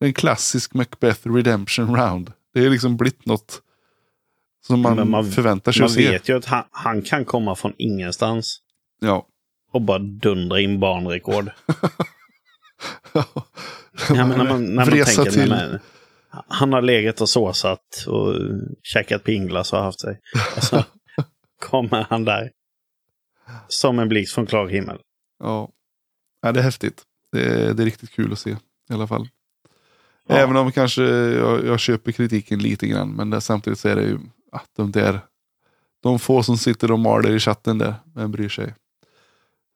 S1: en klassisk Macbeth redemption round. Det är liksom blivit något som man,
S2: man
S1: förväntar sig
S2: Man
S1: att se.
S2: vet ju att han, han kan komma från ingenstans
S1: Ja.
S2: och bara dundra in banrekord. Ja, men när man, när man tänker,
S1: till.
S2: men, han har legat och såsat och käkat pinglas och haft sig. Och så kommer han där. Som en blixt från klar himmel.
S1: Ja. ja, det är häftigt. Det är, det är riktigt kul att se i alla fall.
S2: Ja.
S1: Även om kanske jag, jag köper kritiken lite grann. Men samtidigt så är det ju att de där, de få som sitter och maler i chatten där, vem bryr sig?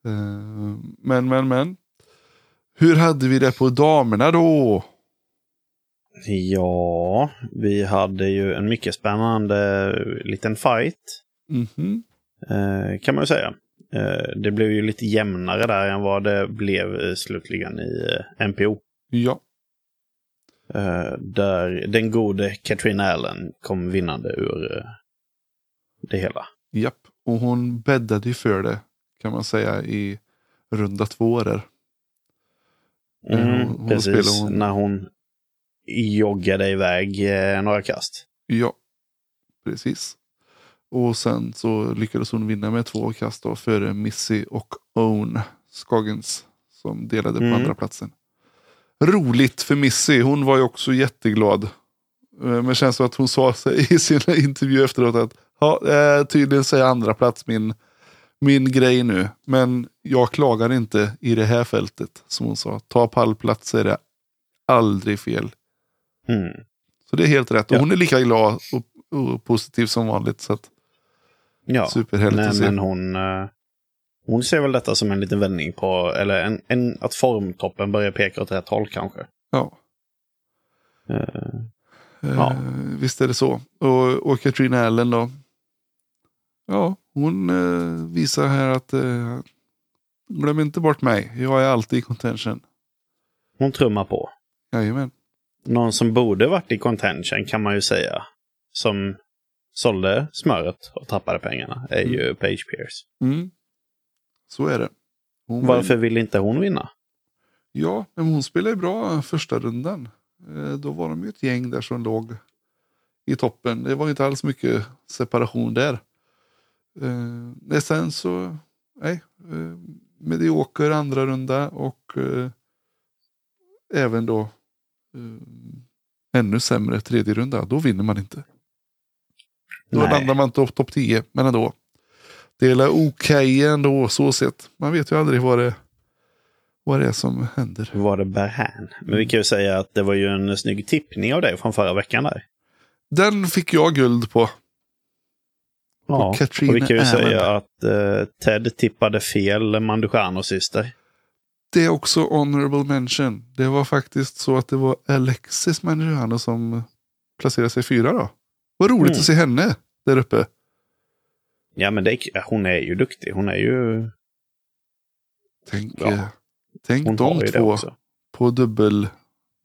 S1: Eh, men, men, men. Hur hade vi det på damerna då?
S2: Ja, vi hade ju en mycket spännande liten fight.
S1: Mhm.
S2: Eh, kan man ju säga. Eh, det blev ju lite jämnare där än vad det blev slutligen i NPO.
S1: Ja,
S2: där den gode Katrina Allen kom vinnande ur eh, det hela.
S1: japp. Och hon bäddade ju för det kan man säga i runda två där.
S2: Mm,
S1: hon- hon
S2: precis,
S1: hon-
S2: när hon joggade iväg eh, några kast.
S1: Ja, precis. Och sen så lyckades hon vinna med två kast då, före Missy och Own Scoggins som delade på
S2: Mm.
S1: andra platsen. Roligt för Missy, hon var ju också jätteglad. Eh, Men det känns som att hon sa sig i sin intervju efteråt att ja, eh, tydligen är andra plats min, min grej nu. Men jag klagar inte i det här fältet, som hon sa. Ta pallplats är det aldrig fel.
S2: Mm.
S1: Så det är helt rätt. Och
S2: Ja.
S1: hon är lika glad och, och positiv som vanligt. Så att,
S2: Ja,
S1: superhärligt
S2: nej,
S1: att se.
S2: men hon, eh, hon ser väl detta som en liten vändning på, eller en, en, att formtoppen börjar peka åt rätt håll kanske.
S1: Ja,
S2: Eh,
S1: eh,
S2: Ja.
S1: visst är det så. Och, och Katrina Allen då. Ja, hon eh, visar här att glöm inte bort mig. Jag är alltid i contention.
S2: hon trummar på.
S1: Jajamän.
S2: Någon som borde varit i contention kan man ju säga. Som sålde smöret och tappade pengarna är ju Page Pierce.
S1: Mm. Så är det. Hon var-
S2: Varför vill inte hon vinna?
S1: Ja, men hon spelade ju bra första rundan. Eh, Då var de ju ett gäng där som låg i toppen. Det var inte alls mycket separation där. Eh, sen så, nej, eh, medioker andra runda och eh, även då eh, ännu sämre tredje runda. Då vinner man inte. Då
S2: Nej.
S1: landar man topp top 10, men ändå. Det är okej ändå, så sett. Man vet ju aldrig vad det, vad det är som händer.
S2: Vad det bär hän. Men vi kan ju säga att det var ju en snygg tippning av dig från förra veckan där.
S1: Den fick jag guld på.
S2: Ja,
S1: Och Katrina
S2: och vi kan ju
S1: Allen.
S2: säga att eh, Ted tippade fel Manducanos syster.
S1: Det är också honorable mention. Det var faktiskt så att det var Alexis Mangiano som placerade sig fyra då. Vad roligt
S2: Mm.
S1: att se henne där uppe.
S2: Ja, men det, hon är ju duktig. Hon är ju...
S1: Tänk,
S2: Ja.
S1: eh, tänk
S2: Hon
S1: de två på dubbel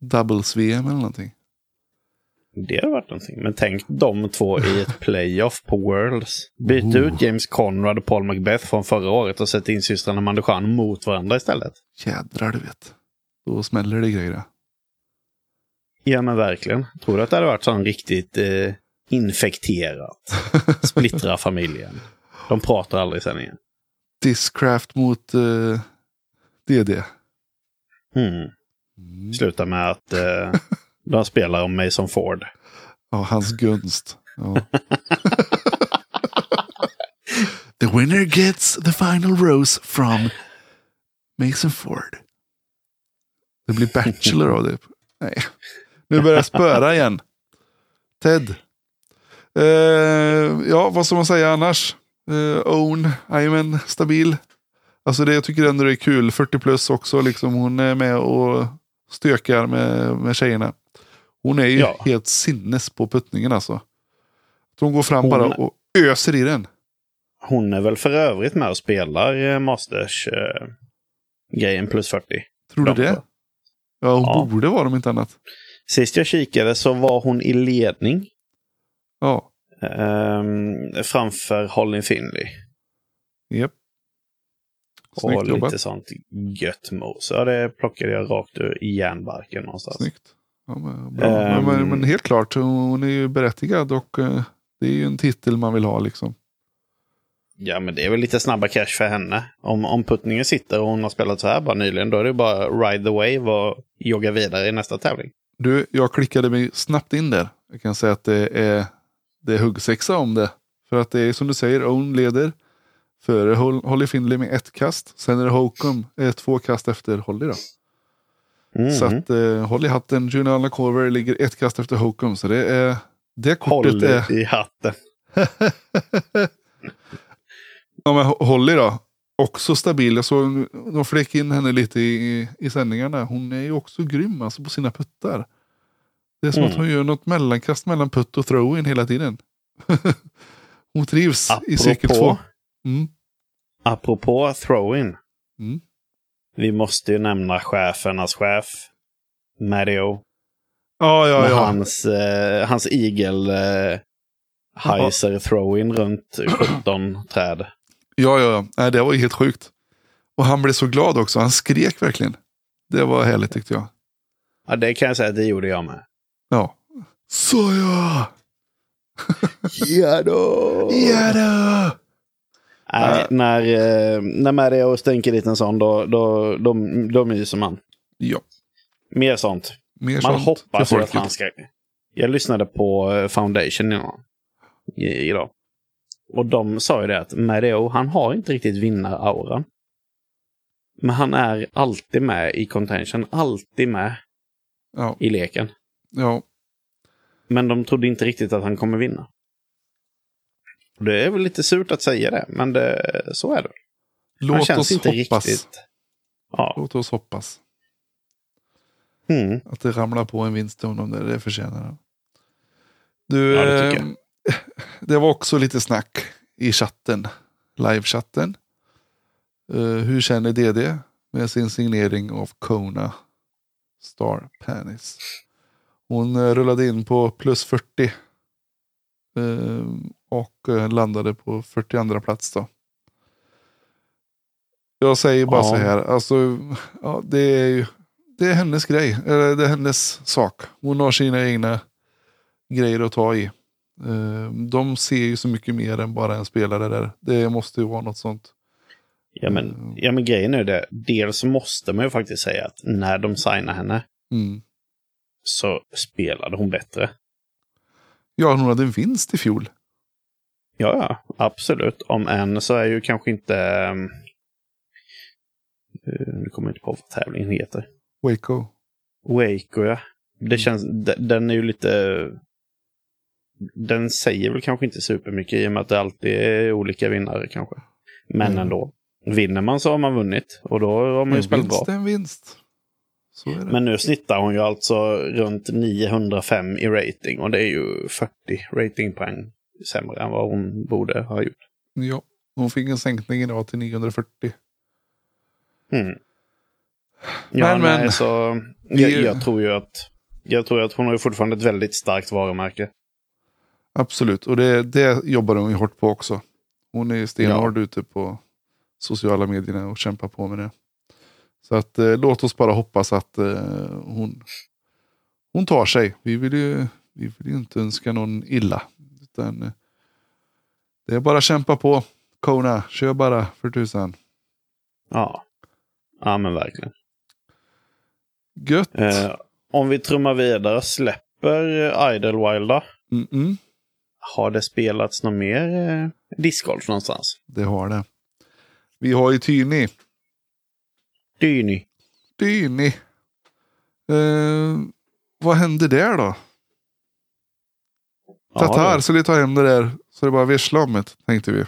S1: doubles-VM eller någonting.
S2: Det hade varit någonting. Men tänk de två i ett playoff på Worlds. Byt
S1: Oh.
S2: ut James Conrad och Paul Macbeth från förra året och sätt in systrarna Manducan mot varandra istället.
S1: Jädrar du vet. Då smäller det grejer.
S2: Ja, men verkligen. Tror du att det hade varit sån riktigt eh, infekterat? Splittra familjen. De pratar aldrig sen igen.
S1: Discraft mot eh, DD.
S2: Mm.
S1: Mm.
S2: Slutar med att eh, de spelar om Mason Ford.
S1: Ja, hans gunst. The winner gets the final rose from Mason Ford. Det blir Bachelor av det. Nej, nu börjar jag spöra igen. Ted. Eh, ja, vad ska man säga annars? Eh, own, jajamän, stabil. Alltså det jag tycker ändå det är kul. 40 plus också, liksom hon är med och stökar med, med tjejerna. Hon är ju
S2: Ja.
S1: helt sinnes på puttningen alltså. Så hon går fram
S2: Hon-
S1: bara och öser i den.
S2: Hon är väl för övrigt med och spelar eh, Masters-grejen plus 40.
S1: Tror du
S2: De
S1: det?
S2: två.
S1: Ja, hon
S2: Ja.
S1: borde vara om inte annat.
S2: Sist jag kikade så var hon i ledning
S1: Ja,
S2: ehm, framför Holly Finley.
S1: japp.
S2: och
S1: Snyggt jobbat.
S2: lite sånt gött mos. Ja, det plockade jag rakt ur järnbarken någonstans.
S1: Snyggt. Ja, men, bra.
S2: Ehm.
S1: men, men helt klart, hon är ju berättigad och eh, det är ju en titel man vill ha liksom.
S2: Ja, men det är väl lite snabba cash för henne. Om, om puttningen sitter och hon har spelat så här bara nyligen, då är det bara ride the wave och jogga vidare i nästa tävling.
S1: Du, jag klickade mig snabbt in där. Jag kan säga att det är, det är huggsexa om det. För att det är som du säger, Own leder. Före Hol- Holly Findlay med ett kast. Sen är det Hokum eh, två kast efter Holly då.
S2: Mm.
S1: Så att eh, Holly Hatten, Juliana Corver ligger ett kast efter Hokum. Så det är det kortet
S2: Håll
S1: är...
S2: i hatten.
S1: ja men Ho- Holly då. Också stabil. Jag såg, de fläck in henne lite i, i sändningarna. Hon är ju också grym alltså på sina puttar. Det är som
S2: Mm.
S1: att hon gör något mellankast mellan putt och throw-in hela tiden. hon trivs i cirkel två. Mm.
S2: apropå throw-in.
S1: Mm.
S2: Vi måste ju nämna chefernas chef. Mario.
S1: Ja, ja,
S2: med
S1: ja.
S2: hans, eh, hans igel eh, heiser throw-in runt 17 träd.
S1: Ja, ja, ja. Det var helt sjukt. Och han blev så glad också. Han skrek verkligen. Det var härligt tyckte jag.
S2: Ja, det kan jag säga att det gjorde jag med.
S1: Ja. Så ja!
S2: Ja då!
S1: Ja då!
S2: Nej, när, eh, när Mario stänker dit en sån, då, då, då, då myser man.
S1: Ja.
S2: Mer sånt.
S1: Mer
S2: Man
S1: sånt
S2: hoppas ju att han ska... Jag lyssnade på eh, Foundation innan. I, idag. Och de sa ju det att Mario, han har inte riktigt vinnarauran. Men han är alltid med i contention, alltid med
S1: Ja,
S2: i leken.
S1: Ja.
S2: Men de trodde inte riktigt att han kommer vinna. Och Det är väl lite surt att säga det, men det, så är det. han
S1: Låt
S2: känns
S1: oss
S2: inte
S1: hoppas.
S2: riktigt... Ja.
S1: Låt oss hoppas.
S2: Mm.
S1: Att det ramlar på en vinst till honom där, det förtjänar han. Du,
S2: Ja, det
S1: eh, det var också lite snack i chatten, livechatten. Uh, hur känner DD med sin signering av Kona Star Panis? Hon eh, rullade in på plus 40 eh, och eh, landade på 42 plats då. Jag säger bara
S2: Ja.
S1: så här, alltså, ja, det är ju det är hennes grej, eller det är hennes sak. Hon har sina egna grejer att ta i. De ser ju så mycket mer än bara en spelare där. Det måste ju vara något sånt.
S2: Ja, men, ja, men grejen är det. Dels måste man ju faktiskt säga att när de signar henne
S1: Mm.
S2: Så spelade hon bättre.
S1: Ja, hon hade en vinst i fjol.
S2: Ja, ja, absolut. Om än så är ju kanske inte... Um, nu kommer jag inte på vad tävlingen heter.
S1: Waco.
S2: Waco, ja. Det känns, de- den är ju lite... Den säger väl kanske inte supermycket i och med att det alltid är olika vinnare kanske. Men
S1: Mm.
S2: ändå. Vinner man så har man vunnit och då har man ju
S1: En
S2: spelat bra.
S1: vinst är en vinst.
S2: Men nu snittar hon ju alltså runt 905 i rating och det är ju 40 ratingpoäng sämre än vad hon borde ha gjort.
S1: Ja, hon fick en sänkning idag till 940.
S2: Mm. Ja,
S1: Men,
S2: nej,
S1: men.
S2: så jag, jag tror ju att jag tror att hon har ju fortfarande ett väldigt starkt varumärke.
S1: Absolut, och det, det jobbar hon ju hårt på också. Hon är stenhård ute på sociala medierna och kämpar på med det. Så att eh, låt oss bara hoppas att eh, hon, hon tar sig. Vi vill ju vi vill ju inte önska någon illa. Utan, eh, det är bara att kämpa på. Kona, kör bara för tusan.
S2: Ja, ja men verkligen.
S1: Gött.
S2: Eh, om vi trummar vidare, släpper Idlewild då?
S1: Mm -mm,
S2: Har det spelats något mer eh, discgolf någonstans?
S1: det har det. Vi har ju Tyni.
S2: Dyny.
S1: Dyni. Eh, vad hände där då?
S2: Ja,
S1: Tatar
S2: det-
S1: skulle ta hem det där så det bara vissla om det, tänkte vi.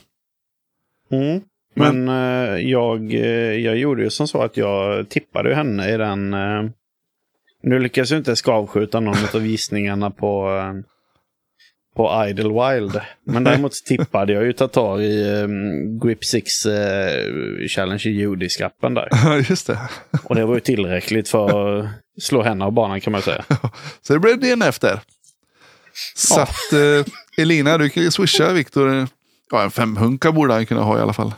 S2: Mm. Men eh, jag, eh, jag gjorde ju som så att jag tippade henne i den. Eh, nu lyckas jag inte skavskjuta någon av gissningarna på, eh, på Idlewild. Men däremot tippade jag ju Tatar i eh, Grip 6 eh, Challenge i judiskappen där.
S1: Ja, just det.
S2: Och det var ju tillräckligt för att slå henne av banan kan man säga.
S1: Så det blev DNF där. Så
S2: Ja.
S1: att eh, Elina, du kan ju swisha Viktor. Ja, en femhunka borde han kunna ha i alla fall.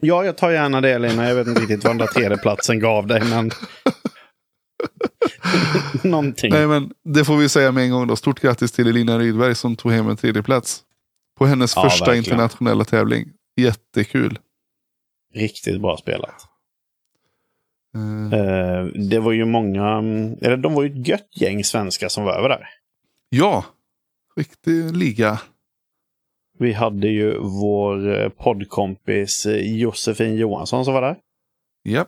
S2: Ja, jag tar gärna det Lina. Jag vet inte riktigt vad den där tredjeplatsen gav dig, men... Någonting.
S1: Nej, men det får vi säga med en gång då. Stort grattis till Elina Rydberg som tog hem en tredjeplats. På hennes
S2: Ja,
S1: första
S2: verkligen.
S1: internationella tävling. Jättekul.
S2: Riktigt bra spelat.
S1: Eh,
S2: det var ju många, mm, eller de var ju ett gött gäng svenskar som var över där.
S1: ja, riktig liga.
S2: Vi hade ju vår eh, poddkompis Josefin Johansson som var där.
S1: Ja,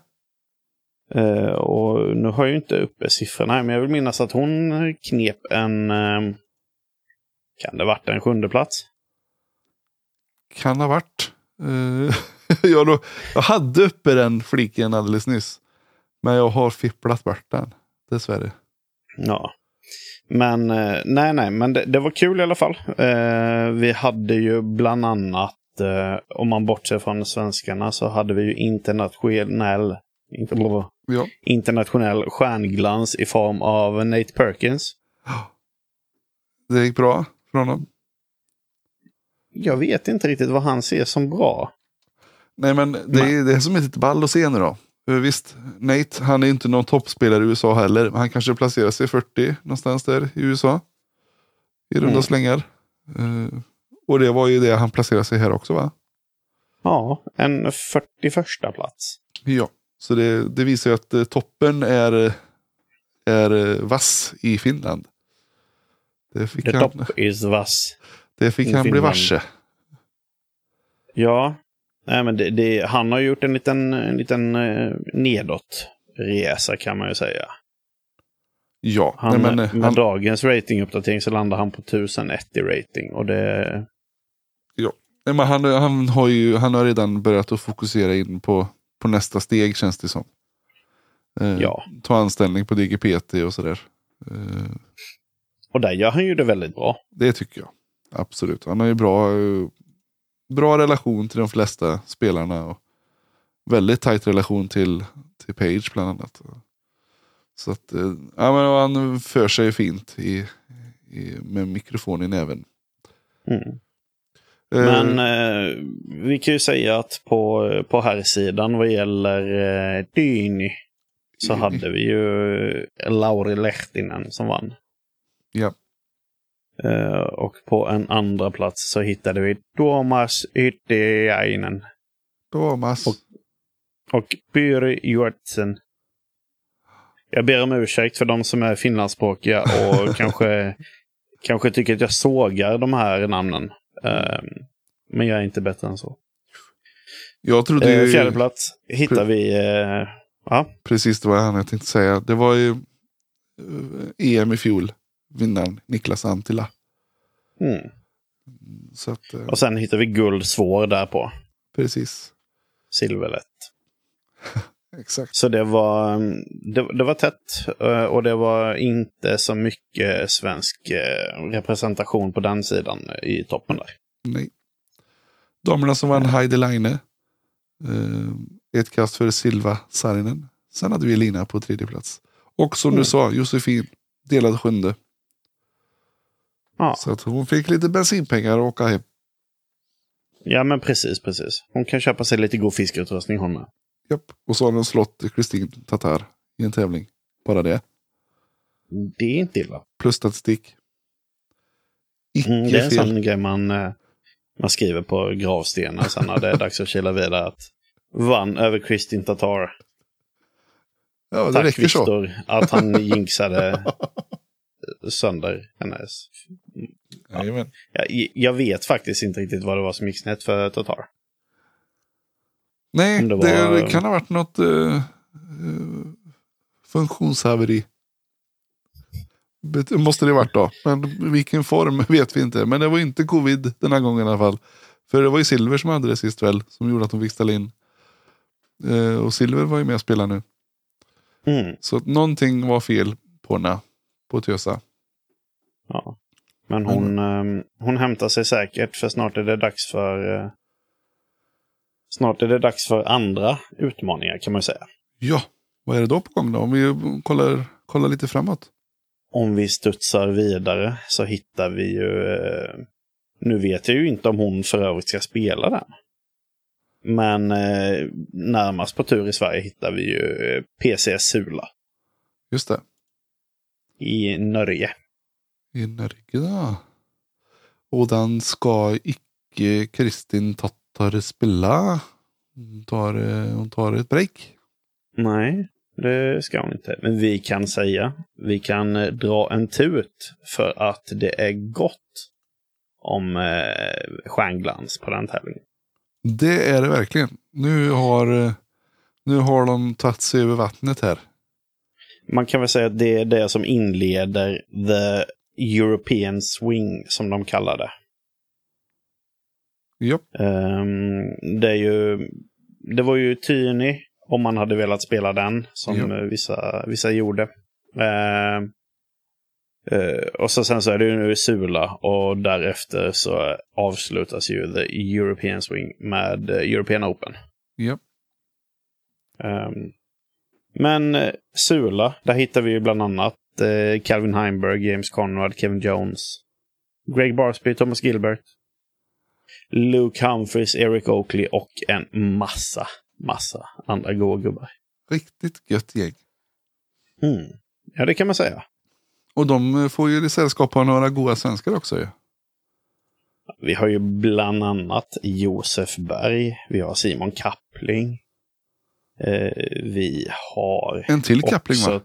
S2: Eh, och nu har jag ju inte uppe siffrorna här, men jag vill minnas att hon knep en... Eh, kan det varit en sjunde plats?
S1: kan ha varit. Eh, jag, då, jag hade uppe den fliken alldeles nyss. Men jag har fipplat bort den. Dessvärre.
S2: Ja. Men eh, nej, nej, men det, det var kul i alla fall. Vi hade ju bland annat, om man bortser från svenskarna, så hade vi ju internationell, inte,
S1: Ja.
S2: internationell stjärnglans i form av Nate Perkins.
S1: Det gick bra för honom.
S2: Jag vet inte riktigt vad han ser som bra.
S1: Nej men det är det som är lite ball att se nu då. Visst, Nate han är inte någon toppspelare i USA heller. Han kanske placerar sig 40 någonstans där i USA. I runda
S2: Mm.
S1: slängar. Eh, och det var ju det han placerade sig här också va?
S2: Ja, en 41 plats.
S1: Ja, så det, det visar ju att eh, toppen är, är eh, vass i Finland. Det fick
S2: The
S1: han,
S2: top is vass.
S1: det fick han bli
S2: Finland.
S1: varse.
S2: Ja, nej, men det, det, han har gjort en liten, en liten eh, nedåtresa kan man ju säga.
S1: Ja,
S2: Han,
S1: nej, men,
S2: med
S1: han,
S2: dagens ratinguppdatering så landar han på 1001 i rating. Och det,
S1: nej, men han, han, har ju, han har redan börjat att fokusera in på, på nästa steg känns det som. Eh,
S2: Ja.
S1: Ta anställning på DGPT och sådär. Eh,
S2: och där gör han ju det väldigt bra.
S1: det tycker jag. Absolut. Han har ju bra, eh, bra relation till de flesta spelarna. Och väldigt tajt relation till, till Page bland annat. Så att, eh, ja, men han för sig fint i, i, med mikrofon i näven.
S2: Mm.
S1: Eh,
S2: Men eh, vi kan ju säga att på, på här sidan vad gäller eh, Dyni så
S1: Mm.
S2: hade vi ju eh, Lauri Lehtinen som vann.
S1: Ja.
S2: Eh, och på en andra plats så hittade vi Tuomas Yttiäinen
S1: Thomas.
S2: Och- och Pyry Juertsen. Jag ber om ursäkt för de som är finlandsspråkiga och kanske, kanske tycker att jag sågar de här namnen. Eh, men jag är inte bättre än så.
S1: jag trodde
S2: Eh,
S1: ju
S2: fjärde plats hittar vi... Eh, ja,
S1: precis det var han jag tänkte säga. Det var ju eh, EM i fjol. Vinnaren Niklas Antila.
S2: mm.
S1: Att,
S2: Och sen hittar vi guld svår där på.
S1: precis.
S2: Silverlätt.
S1: Exakt.
S2: Så det var, mm, det, det var tätt eh, och det var inte så mycket svensk eh, representation på den sidan i toppen där.
S1: Nej. Damerna som vann Heidi Line. Eh, ett kast för Silva Saarinen. Sen hade vi Lina på tredje plats. Och som
S2: Mm.
S1: du sa, Josefin delad sjunde.
S2: Ja,
S1: Så att hon fick lite bensinpengar och åka hem.
S2: ja men precis, precis. Hon kan köpa sig lite god fiskeutrustning hon med.
S1: Japp. Och så har hon slått Kristin Tatar i en tävling. Bara det.
S2: Det är inte illa.
S1: Plus statistik. Icke
S2: Mm, det är en
S1: fel.
S2: sån grej man, eh, man skriver på gravstenen sen när det är dags att kila vidare. Att vann över Kristin Tatar.
S1: Ja,
S2: Tack
S1: räcker så.
S2: Att han jinxade sönder hennes.
S1: Jajamän.
S2: Jag, jag vet faktiskt inte riktigt vad det var som gick snett för Tatar.
S1: Nej,
S2: det
S1: det,
S2: var-
S1: kan ha varit något uh, funktionshaveri. Måste det varit då. Men vilken form vet vi inte. Men det var inte covid den här gången i alla fall. För det var ju Silver som hade det sist väl. Som gjorde att de fick ställa in. Eh, och Silver var ju med och spelade nu.
S2: Mm,
S1: Så att någonting var fel på henne. På Tösa.
S2: ja. Men hon, ehm, hon hämtar sig säkert för snart är det dags för eh, Snart är det dags för andra utmaningar kan man säga.
S1: Ja, vad är det då på gång då? Om vi kollar, kollar lite framåt.
S2: Om vi studsar vidare så hittar vi ju... eh, Nu vet jag ju inte om hon för övrigt ska spela den. Men eh, närmast på tur i Sverige hittar vi ju eh, PC Sula
S1: Just det.
S2: i Norge.
S1: I Norge då. Och den ska icke Kristin Tattar spela. Hon tar, eh, hon tar ett break.
S2: Nej, det ska hon inte. Men vi kan säga, vi kan eh, dra en tut för att det är gott om eh, stjärnglans på den tävlingen.
S1: Det är det verkligen. Nu har, eh, nu har de tagit sig över vattnet här.
S2: Man kan väl säga att det är det som inleder the European Swing, som de kallar det.
S1: Ja,
S2: Ehm, det är ju, det var ju Tyni, om man hade velat spela den, som
S1: Ja.
S2: vissa, vissa gjorde. Ehm, eh, och så sen så är det ju nu Sula och därefter så avslutas ju the European Swing med eh, European Open.
S1: ja.
S2: Ehm, men eh, Sula, där hittar vi ju bland annat eh, Calvin Heimberg, James Conrad, Kevin Jones, Greg Barsby, Thomas Gilbert, Luke Humphries, Eric Oakley och en massa, massa andra goa gubbar.
S1: Riktigt gött gäng.
S2: Mm. Ja, det kan man säga.
S1: Och de får ju sällskap av några goda svenskar också ju.
S2: Vi har ju bland annat Josef Berg, vi har Simon Kappling, eh, vi har
S1: En till Kappling
S2: också...
S1: va?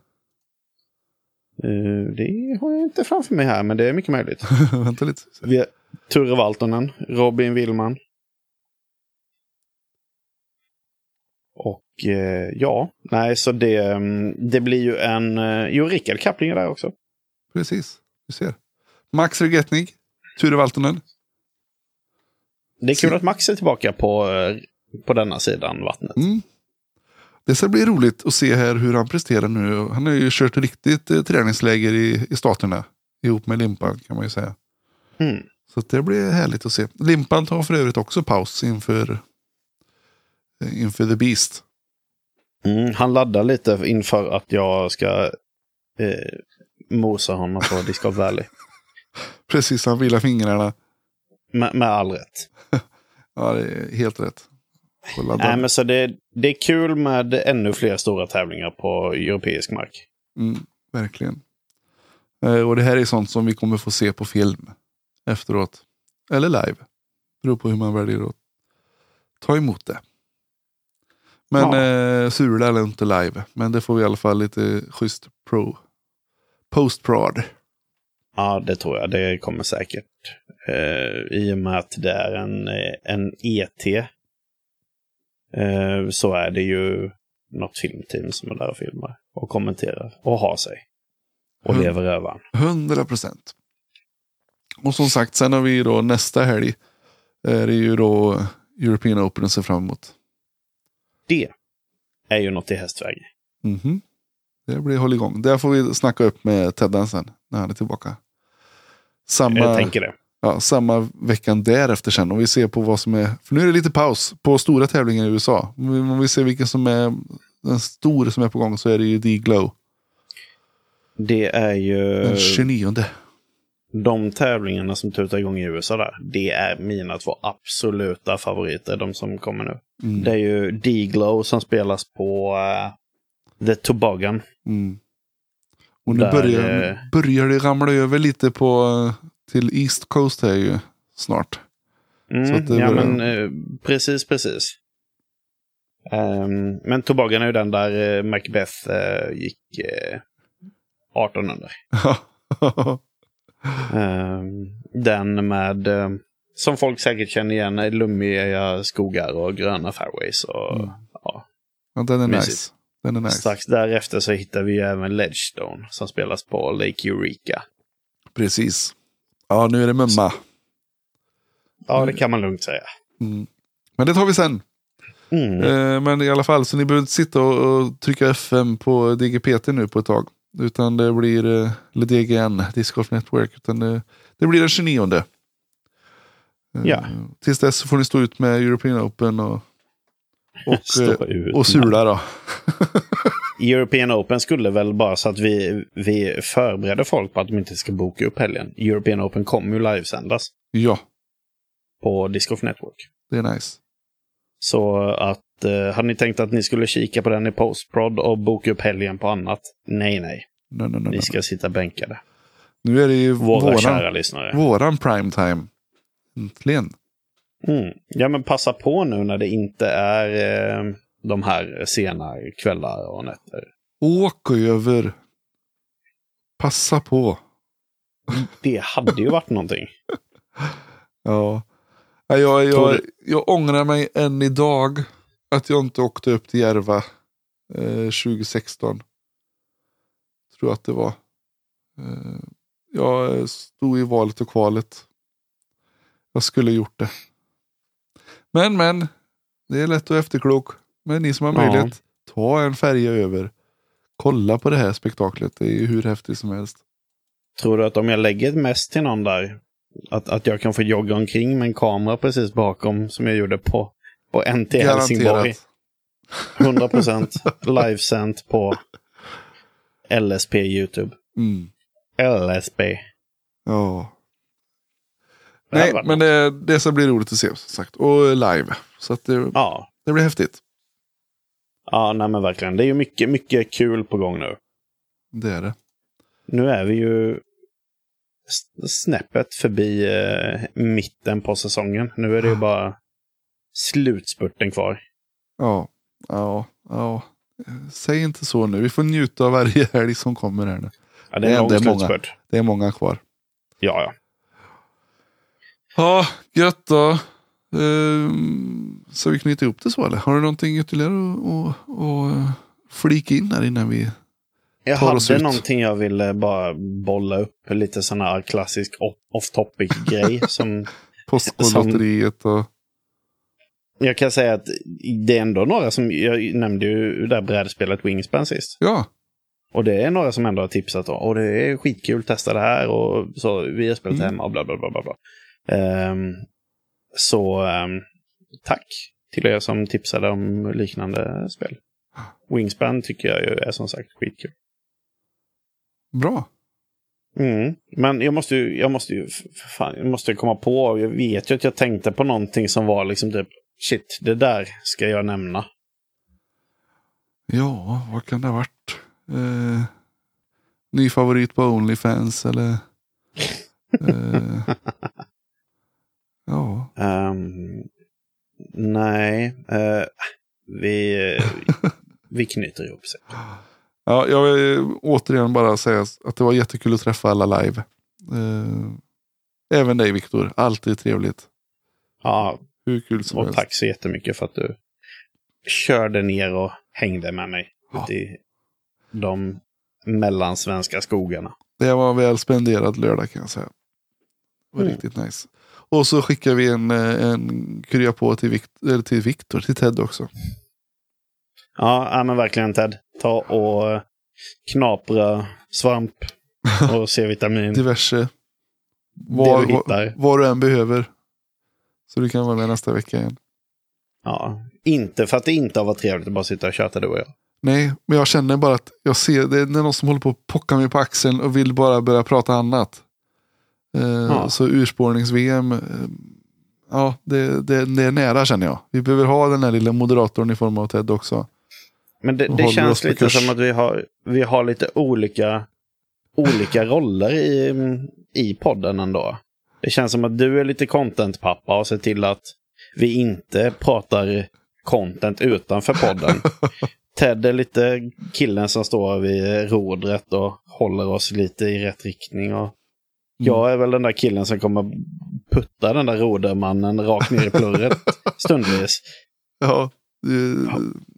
S2: Eh, det har jag inte framför mig här, men det är mycket möjligt.
S1: Vänta lite.
S2: Vi har Turre Valtonen, Robin Willman. Och eh, ja, nej så det, mm, det blir ju en... Eh, jo, Rickard Kappling är där också.
S1: Precis, du ser. Max Regetnig, Ture Valtonen.
S2: Det är kul att Max är tillbaka på, eh, på denna sidan vattnet.
S1: Mm. Det ska bli roligt att se här hur han presterar nu. Han har ju kört riktigt eh, träningsläger i, i staterna. Ihop med Limpan kan man ju säga.
S2: Mm.
S1: Så det blir härligt att se. Limpan tar för övrigt också paus inför, eh, inför The Beast.
S2: Mm, han laddar lite inför att jag ska eh, mosa honom på Discord Valley.
S1: Precis, han vilar fingrarna.
S2: med, med all rätt.
S1: Ja, det är helt rätt.
S2: Nej, men så det, det är kul med ännu fler stora tävlingar på europeisk mark.
S1: Mm, verkligen. Eh, och det här är sånt som vi kommer få se på film efteråt. Eller live. Beror på hur man väljer att ta emot det. Men
S2: Ja.
S1: eh, Sula är inte live. Men det får vi i alla fall lite schysst pro. Post-prod.
S2: Ja, det tror jag. Det kommer säkert. Eh, I och med att det är en, eh, en ET. Eh, så är det ju något filmteam som är där och filmar. Och kommenterar. Och har sig. Och
S1: Mm.
S2: lever rövaren.
S1: 100 procent. Och som sagt, sen har vi då nästa helg. Är det ju då European Open att se fram emot.
S2: Det är ju något i hästväg.
S1: Mhm. Det blir håll igång. Där får vi snacka upp med Teddan sen när han är tillbaka. Samma,
S2: Jag tänker det.
S1: ja, samma veckan därefter sen. Om vi ser på vad som är. För nu är det lite paus på stora tävlingar i USA. Om vi- om vi ser vilken som är den stora som är på gång så är det ju D-Glow.
S2: Det är ju
S1: Den 29.
S2: De tävlingarna som tutar igång i USA där. Det är mina två absoluta favoriter, de som kommer nu.
S1: Mm.
S2: Det är ju D-Glow som spelas på eh, The Toboggan.
S1: Mm. Och nu
S2: Där,
S1: börjar,
S2: eh,
S1: börjar det ramla över lite på till East Coast här ju snart.
S2: Mm,
S1: det
S2: ja,
S1: börjar-
S2: men eh, precis, precis. Ehm, men Toboggan är ju den där eh, Macbeth eh, gick 18 under. den med, eh, som folk säkert känner igen, lummiga skogar och gröna fairways. Och,
S1: Mm.
S2: ja.
S1: ja, den är
S2: Mysigt.
S1: nice. Den är nice.
S2: Strax därefter så hittar vi även Ledgestone som spelas på Lake Eureka.
S1: Precis. Ja, nu är det mumma.
S2: Ja, det kan man lugnt säga.
S1: Mm. Men det tar vi sen.
S2: Mm.
S1: Eh, men i alla fall, så ni behöver inte sitta och, och trycka FM på DGPT nu på ett tag. Utan det blir, eh, eller DGN, Discord Network. Utan det, det blir den 29. Eh,
S2: Ja.
S1: Tills dess får ni stå ut med European Open och, och, eh, och Sula då.
S2: European Open skulle väl bara så att vi, vi förbereder folk på att de inte ska boka upp helgen. European Open kommer ju livesändas
S1: Ja,
S2: på Disc Golf Network.
S1: det är nice.
S2: Så att, eh, hade ni tänkt att ni skulle kika på den i postprod och boka upp helgen på annat? Nej, nej.
S1: Nej, nej, nej,
S2: Ni ska sitta bänkade.
S1: Nu är det ju
S2: Våra
S1: våran,
S2: kära lyssnare.
S1: våran primetime. Äntligen.
S2: Mm. Ja, men passa på nu när det inte är eh, de här sena kvällar och nätter.
S1: Åk över. Passa på.
S2: Det hade ju varit någonting.
S1: Ja. Ja, Jag,
S2: Tror
S1: jag, jag ångrar mig än idag att jag inte åkte upp till Järva eh, 2016. Tror att det var. Eh, jag stod i valet och kvalet. Jag skulle gjort det. Men, men. Det är lätt att efterklok. Men ni som har
S2: Ja.
S1: möjlighet, ta en färja över. Kolla på det här spektaklet. Det är ju hur häftigt som helst.
S2: Tror du att om jag lägger ett mest till någon där, att, att jag kan få jogga omkring med en kamera precis bakom som jag gjorde på, på NT Helsingborg? 100% livesänt på LSP YouTube.
S1: Mm.
S2: LSP.
S1: Ja. Nej, men det, det ska bli roligt att se som sagt. Och live. Så att det,
S2: Ja,
S1: det blir häftigt.
S2: ja nej men verkligen. Det är ju mycket, mycket kul på gång nu.
S1: Det är det.
S2: Nu är vi ju snäppet förbi eh, mitten på säsongen. Nu är det ju bara slutspurten kvar.
S1: Ja, ja, ja. Säg inte så nu. Vi får njuta av varje helg som kommer här nu.
S2: Ja, det
S1: Det
S2: är
S1: det är många. Det är många kvar.
S2: Ja, ja.
S1: Ja, gött då. Ehm, så vi knyter ihop det så eller? Har du någonting ytterligare att, att, att flika in här innan vi...
S2: Jag
S1: tar oss
S2: hade
S1: ut.
S2: någonting jag ville bara bolla upp. Lite sån här klassisk off- off-topic-grej. som
S1: Postkodlotteriet och...
S2: jag kan säga att det är ändå några som, jag nämnde ju det där brädspelet Wingspan sist.
S1: Ja,
S2: Och det är några som ändå har tipsat om, och det är skitkul, testa det här och så, vi har spelat
S1: Mm.
S2: hemma och bla bla bla bla. bla. Ehm, så ehm, tack till er som tipsade om liknande spel. Wingspan tycker jag ju är som sagt skitkul.
S1: bra.
S2: Mm. Men jag måste ju, jag måste ju, fan, jag måste komma på, jag vet ju att jag tänkte på någonting som var liksom typ, shit, det där ska jag nämna.
S1: Ja, vad kan det ha varit? Eh, ny favorit på Onlyfans eller? Eh, ja,
S2: Ehm, nej, eh, vi, vi knyter ihop sig.
S1: ja, jag vill återigen bara säga att det var jättekul att träffa alla live. Eh, även dig Viktor, alltid trevligt.
S2: Ja,
S1: Hur kul som
S2: och
S1: helst.
S2: tack så jättemycket för att du körde ner och hängde med mig
S1: Ja.
S2: ute i de mellansvenska skogarna.
S1: Det var väl spenderad lördag kan jag säga. Det var
S2: Mm.
S1: riktigt nice. Och så skickar vi en, eh, en krya på till, Vikt, till Viktor, till Ted också.
S2: Ja, men verkligen Ted. Ta och eh, knapra svamp och C-vitamin.
S1: Diverse.
S2: Det
S1: Var,
S2: du
S1: var,
S2: hittar.
S1: vad du än behöver. Så du kan vara med nästa vecka igen.
S2: Ja, inte för att det inte har varit trevligt att bara sitta och köta du och jag.
S1: Nej, men jag känner bara att jag ser det är någon som håller på att pocka mig på axeln och vill bara börja prata annat. Eh,
S2: Ja.
S1: Så urspårnings-VM, eh, ja det, det, det är nära känner jag. Vi behöver ha den här lilla moderatorn i form av Ted också.
S2: Men det, det känns lite
S1: kurs.
S2: som att vi har, vi har lite olika, olika roller i, i podden ändå. Det känns som att du är lite content-pappa och ser till att vi inte pratar content utanför podden. Ted är lite killen som står vid rodret och håller oss lite i rätt riktning. Och jag är väl den där killen som kommer putta den där rodermannen rakt ner i plurret stundvis.
S1: Ja, du,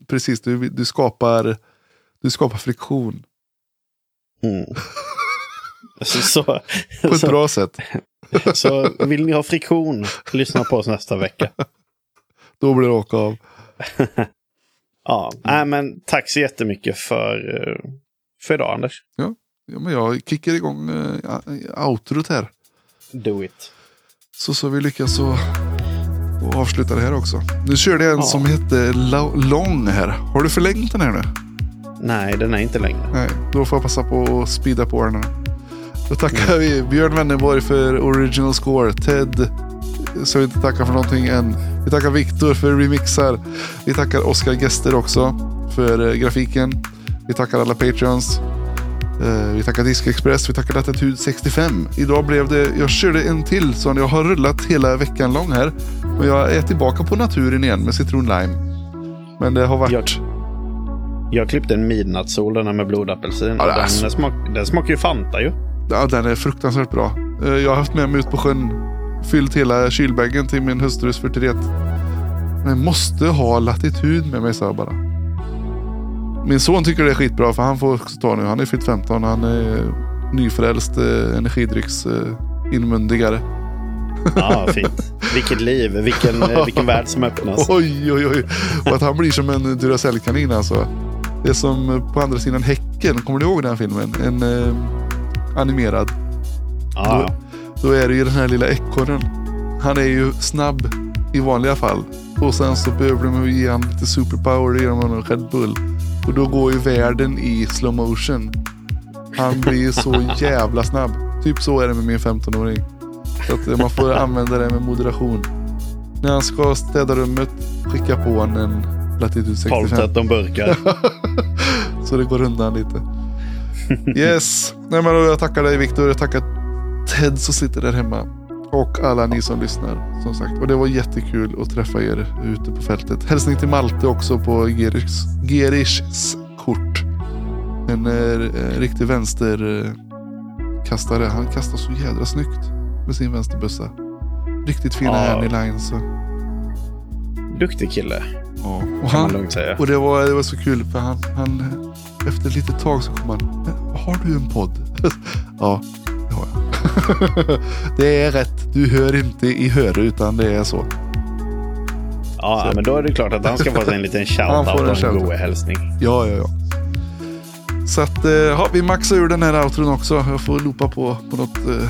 S1: precis. Du, du, skapar, du skapar friktion
S2: Mm. Så, så,
S1: på ett
S2: så,
S1: bra sätt.
S2: Så vill ni ha friktion, lyssna på oss nästa vecka.
S1: Då blir det åka av.
S2: Ja, nej, men tack så jättemycket för, eh, för idag, Anders.
S1: Ja, men jag kickar igång uh, outrot här.
S2: Do it.
S1: Så så vi lyckas så och avsluta det här också. Nu körde jag en
S2: Ja.
S1: som hette Lo- Long här. Har du förlängt den här nu?
S2: Nej, den är inte längre.
S1: Nej, då får jag passa på att speeda på den. här. Då tackar vi Björn Wennerborg för original score. Ted så vi inte tackar för någonting än. Vi tackar Viktor för remixar. Vi tackar Oskar Gester också för eh, grafiken. Vi tackar alla Patreons. Eh, vi tackar Diskexpress, vi tackar Latitude 65. Idag blev det, jag körde en till så jag har rullat hela veckan lång här. Och jag är tillbaka på naturen igen med citron lime. Men det har varit...
S2: Jag, jag klippte en midnattssol den här med blodapelsin.
S1: Ja,
S2: den, smak, den smakar ju Fanta ju.
S1: Ja, den är fruktansvärt bra. Eh, Jag har haft med mig ut på sjön. Fyllt hela kylbäggen till min hustrus förtret. Men måste ha latitud med mig, sa jag bara. Min son tycker det är skitbra för han får också ta nu. Han är fyllt 15. Han är nyfrälst eh, energidrycks eh.
S2: Ja, fint. Vilket liv, vilken, vilken värld som öppnas.
S1: Oj, oj, oj. Och att han blir som en Duracell-kanin alltså. Det är som på andra sidan häcken. Kommer du ihåg den filmen? En eh, animerad.
S2: Ja,
S1: Då är det ju den här lilla ekorren. Han är ju snabb i vanliga fall. Och sen så behöver de ge honom lite superpower. De honom Red Bull. Och då går ju världen i slow motion. Han blir ju så jävla snabb. Typ så är det med min 15-åring. Så att man får använda det med moderation. När han ska städa rummet, skicka på honom en Latitude 65.
S2: 12-13 burkar.
S1: Så det går undan lite. Yes. Nej, men jag tackar dig Viktor. Jag tackar Ted som sitter där hemma. Och alla ni som lyssnar. Som sagt. Och det var jättekul att träffa er ute på fältet. Hälsning till Malte också på Gerichs, Gerichs kort. En eh, riktig vänsterkastare. Han kastar så jädra snyggt med sin vänsterbössa. Riktigt fina
S2: Ja.
S1: hand i lines.
S2: Duktig kille,
S1: Ja. Och han, och det var, det var så kul för han, han efter ett litet tag så kom han. Har du en podd? ja, det har jag. det är rätt. Du hör inte i höre utan det är så.
S2: Ja, men då är det klart att han ska få sig en liten shout-out och en god hälsning.
S1: Ja, ja, ja. Så att eh, ja, vi maxar ur den här outron också. Jag får loopa på, på något, eh,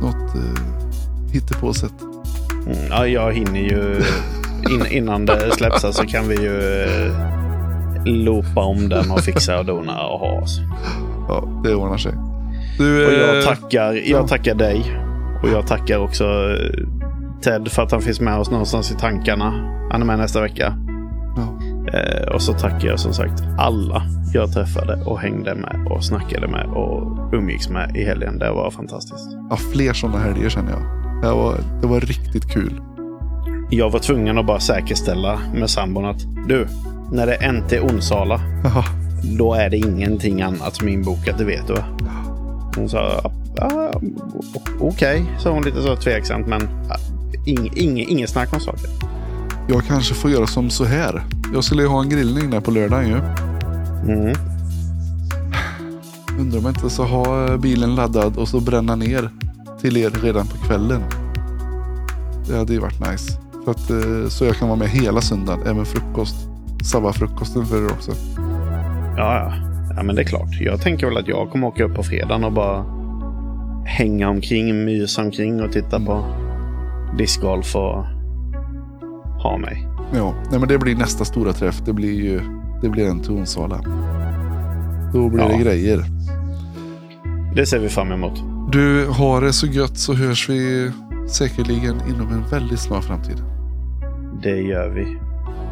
S1: något eh, hittepåsätt.
S2: Mm, ja, jag hinner ju... In, innan det släpps så kan vi ju eh, loopa om den och fixa och dona och ha oss.
S1: Ja, det ordnar sig. Du,
S2: Och jag
S1: eh,
S2: tackar,
S1: ja.
S2: jag tackar dig. Och jag tackar också eh, Ted för att han finns med oss någonstans i tankarna. Han är med nästa vecka.
S1: ja.
S2: Eh, och så tackar jag som sagt alla jag träffade och hängde med och snackade med och umgicks med i helgen. Det var fantastiskt.
S1: ja, fler sådana helger känner jag. Det var, det var riktigt kul.
S2: Jag var tvungen att bara säkerställa med sambon att du, när det är NT Onsala, då är det ingenting annat som är inbokat, det vet du va? Hon sa, ah, okej, sa hon lite så tveksamt, men ing, ing, ingen snack om saker.
S1: Jag kanske får göra som så här. Jag skulle ju ha en grillning där på lördagen ju.
S2: Mm.
S1: Undrar om jag inte så ha bilen laddad och så bränna ner till er redan på kvällen. Det hade ju varit nice. För att, eh, så jag kan vara med hela söndagen, även frukost. Sabba-frukosten för er också.
S2: Ja, ja. Ja, men det är klart. Jag tänker väl att jag kommer åka upp på fredagen och bara hänga omkring, mysa omkring och titta på discgolf och ha mig.
S1: Ja, nej, men det blir nästa stora träff. Det blir ju det blir en till Onsala. Då blir
S2: Ja.
S1: det grejer.
S2: Det ser vi fram emot.
S1: Du, har det så gött så hörs vi säkerligen inom en väldigt snar framtid.
S2: Det gör vi.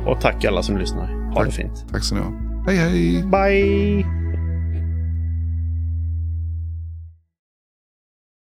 S2: Och tack alla som lyssnar. Ha
S1: Tack.
S2: det fint.
S1: Tack så ni ha. Hej hej!
S2: Bye!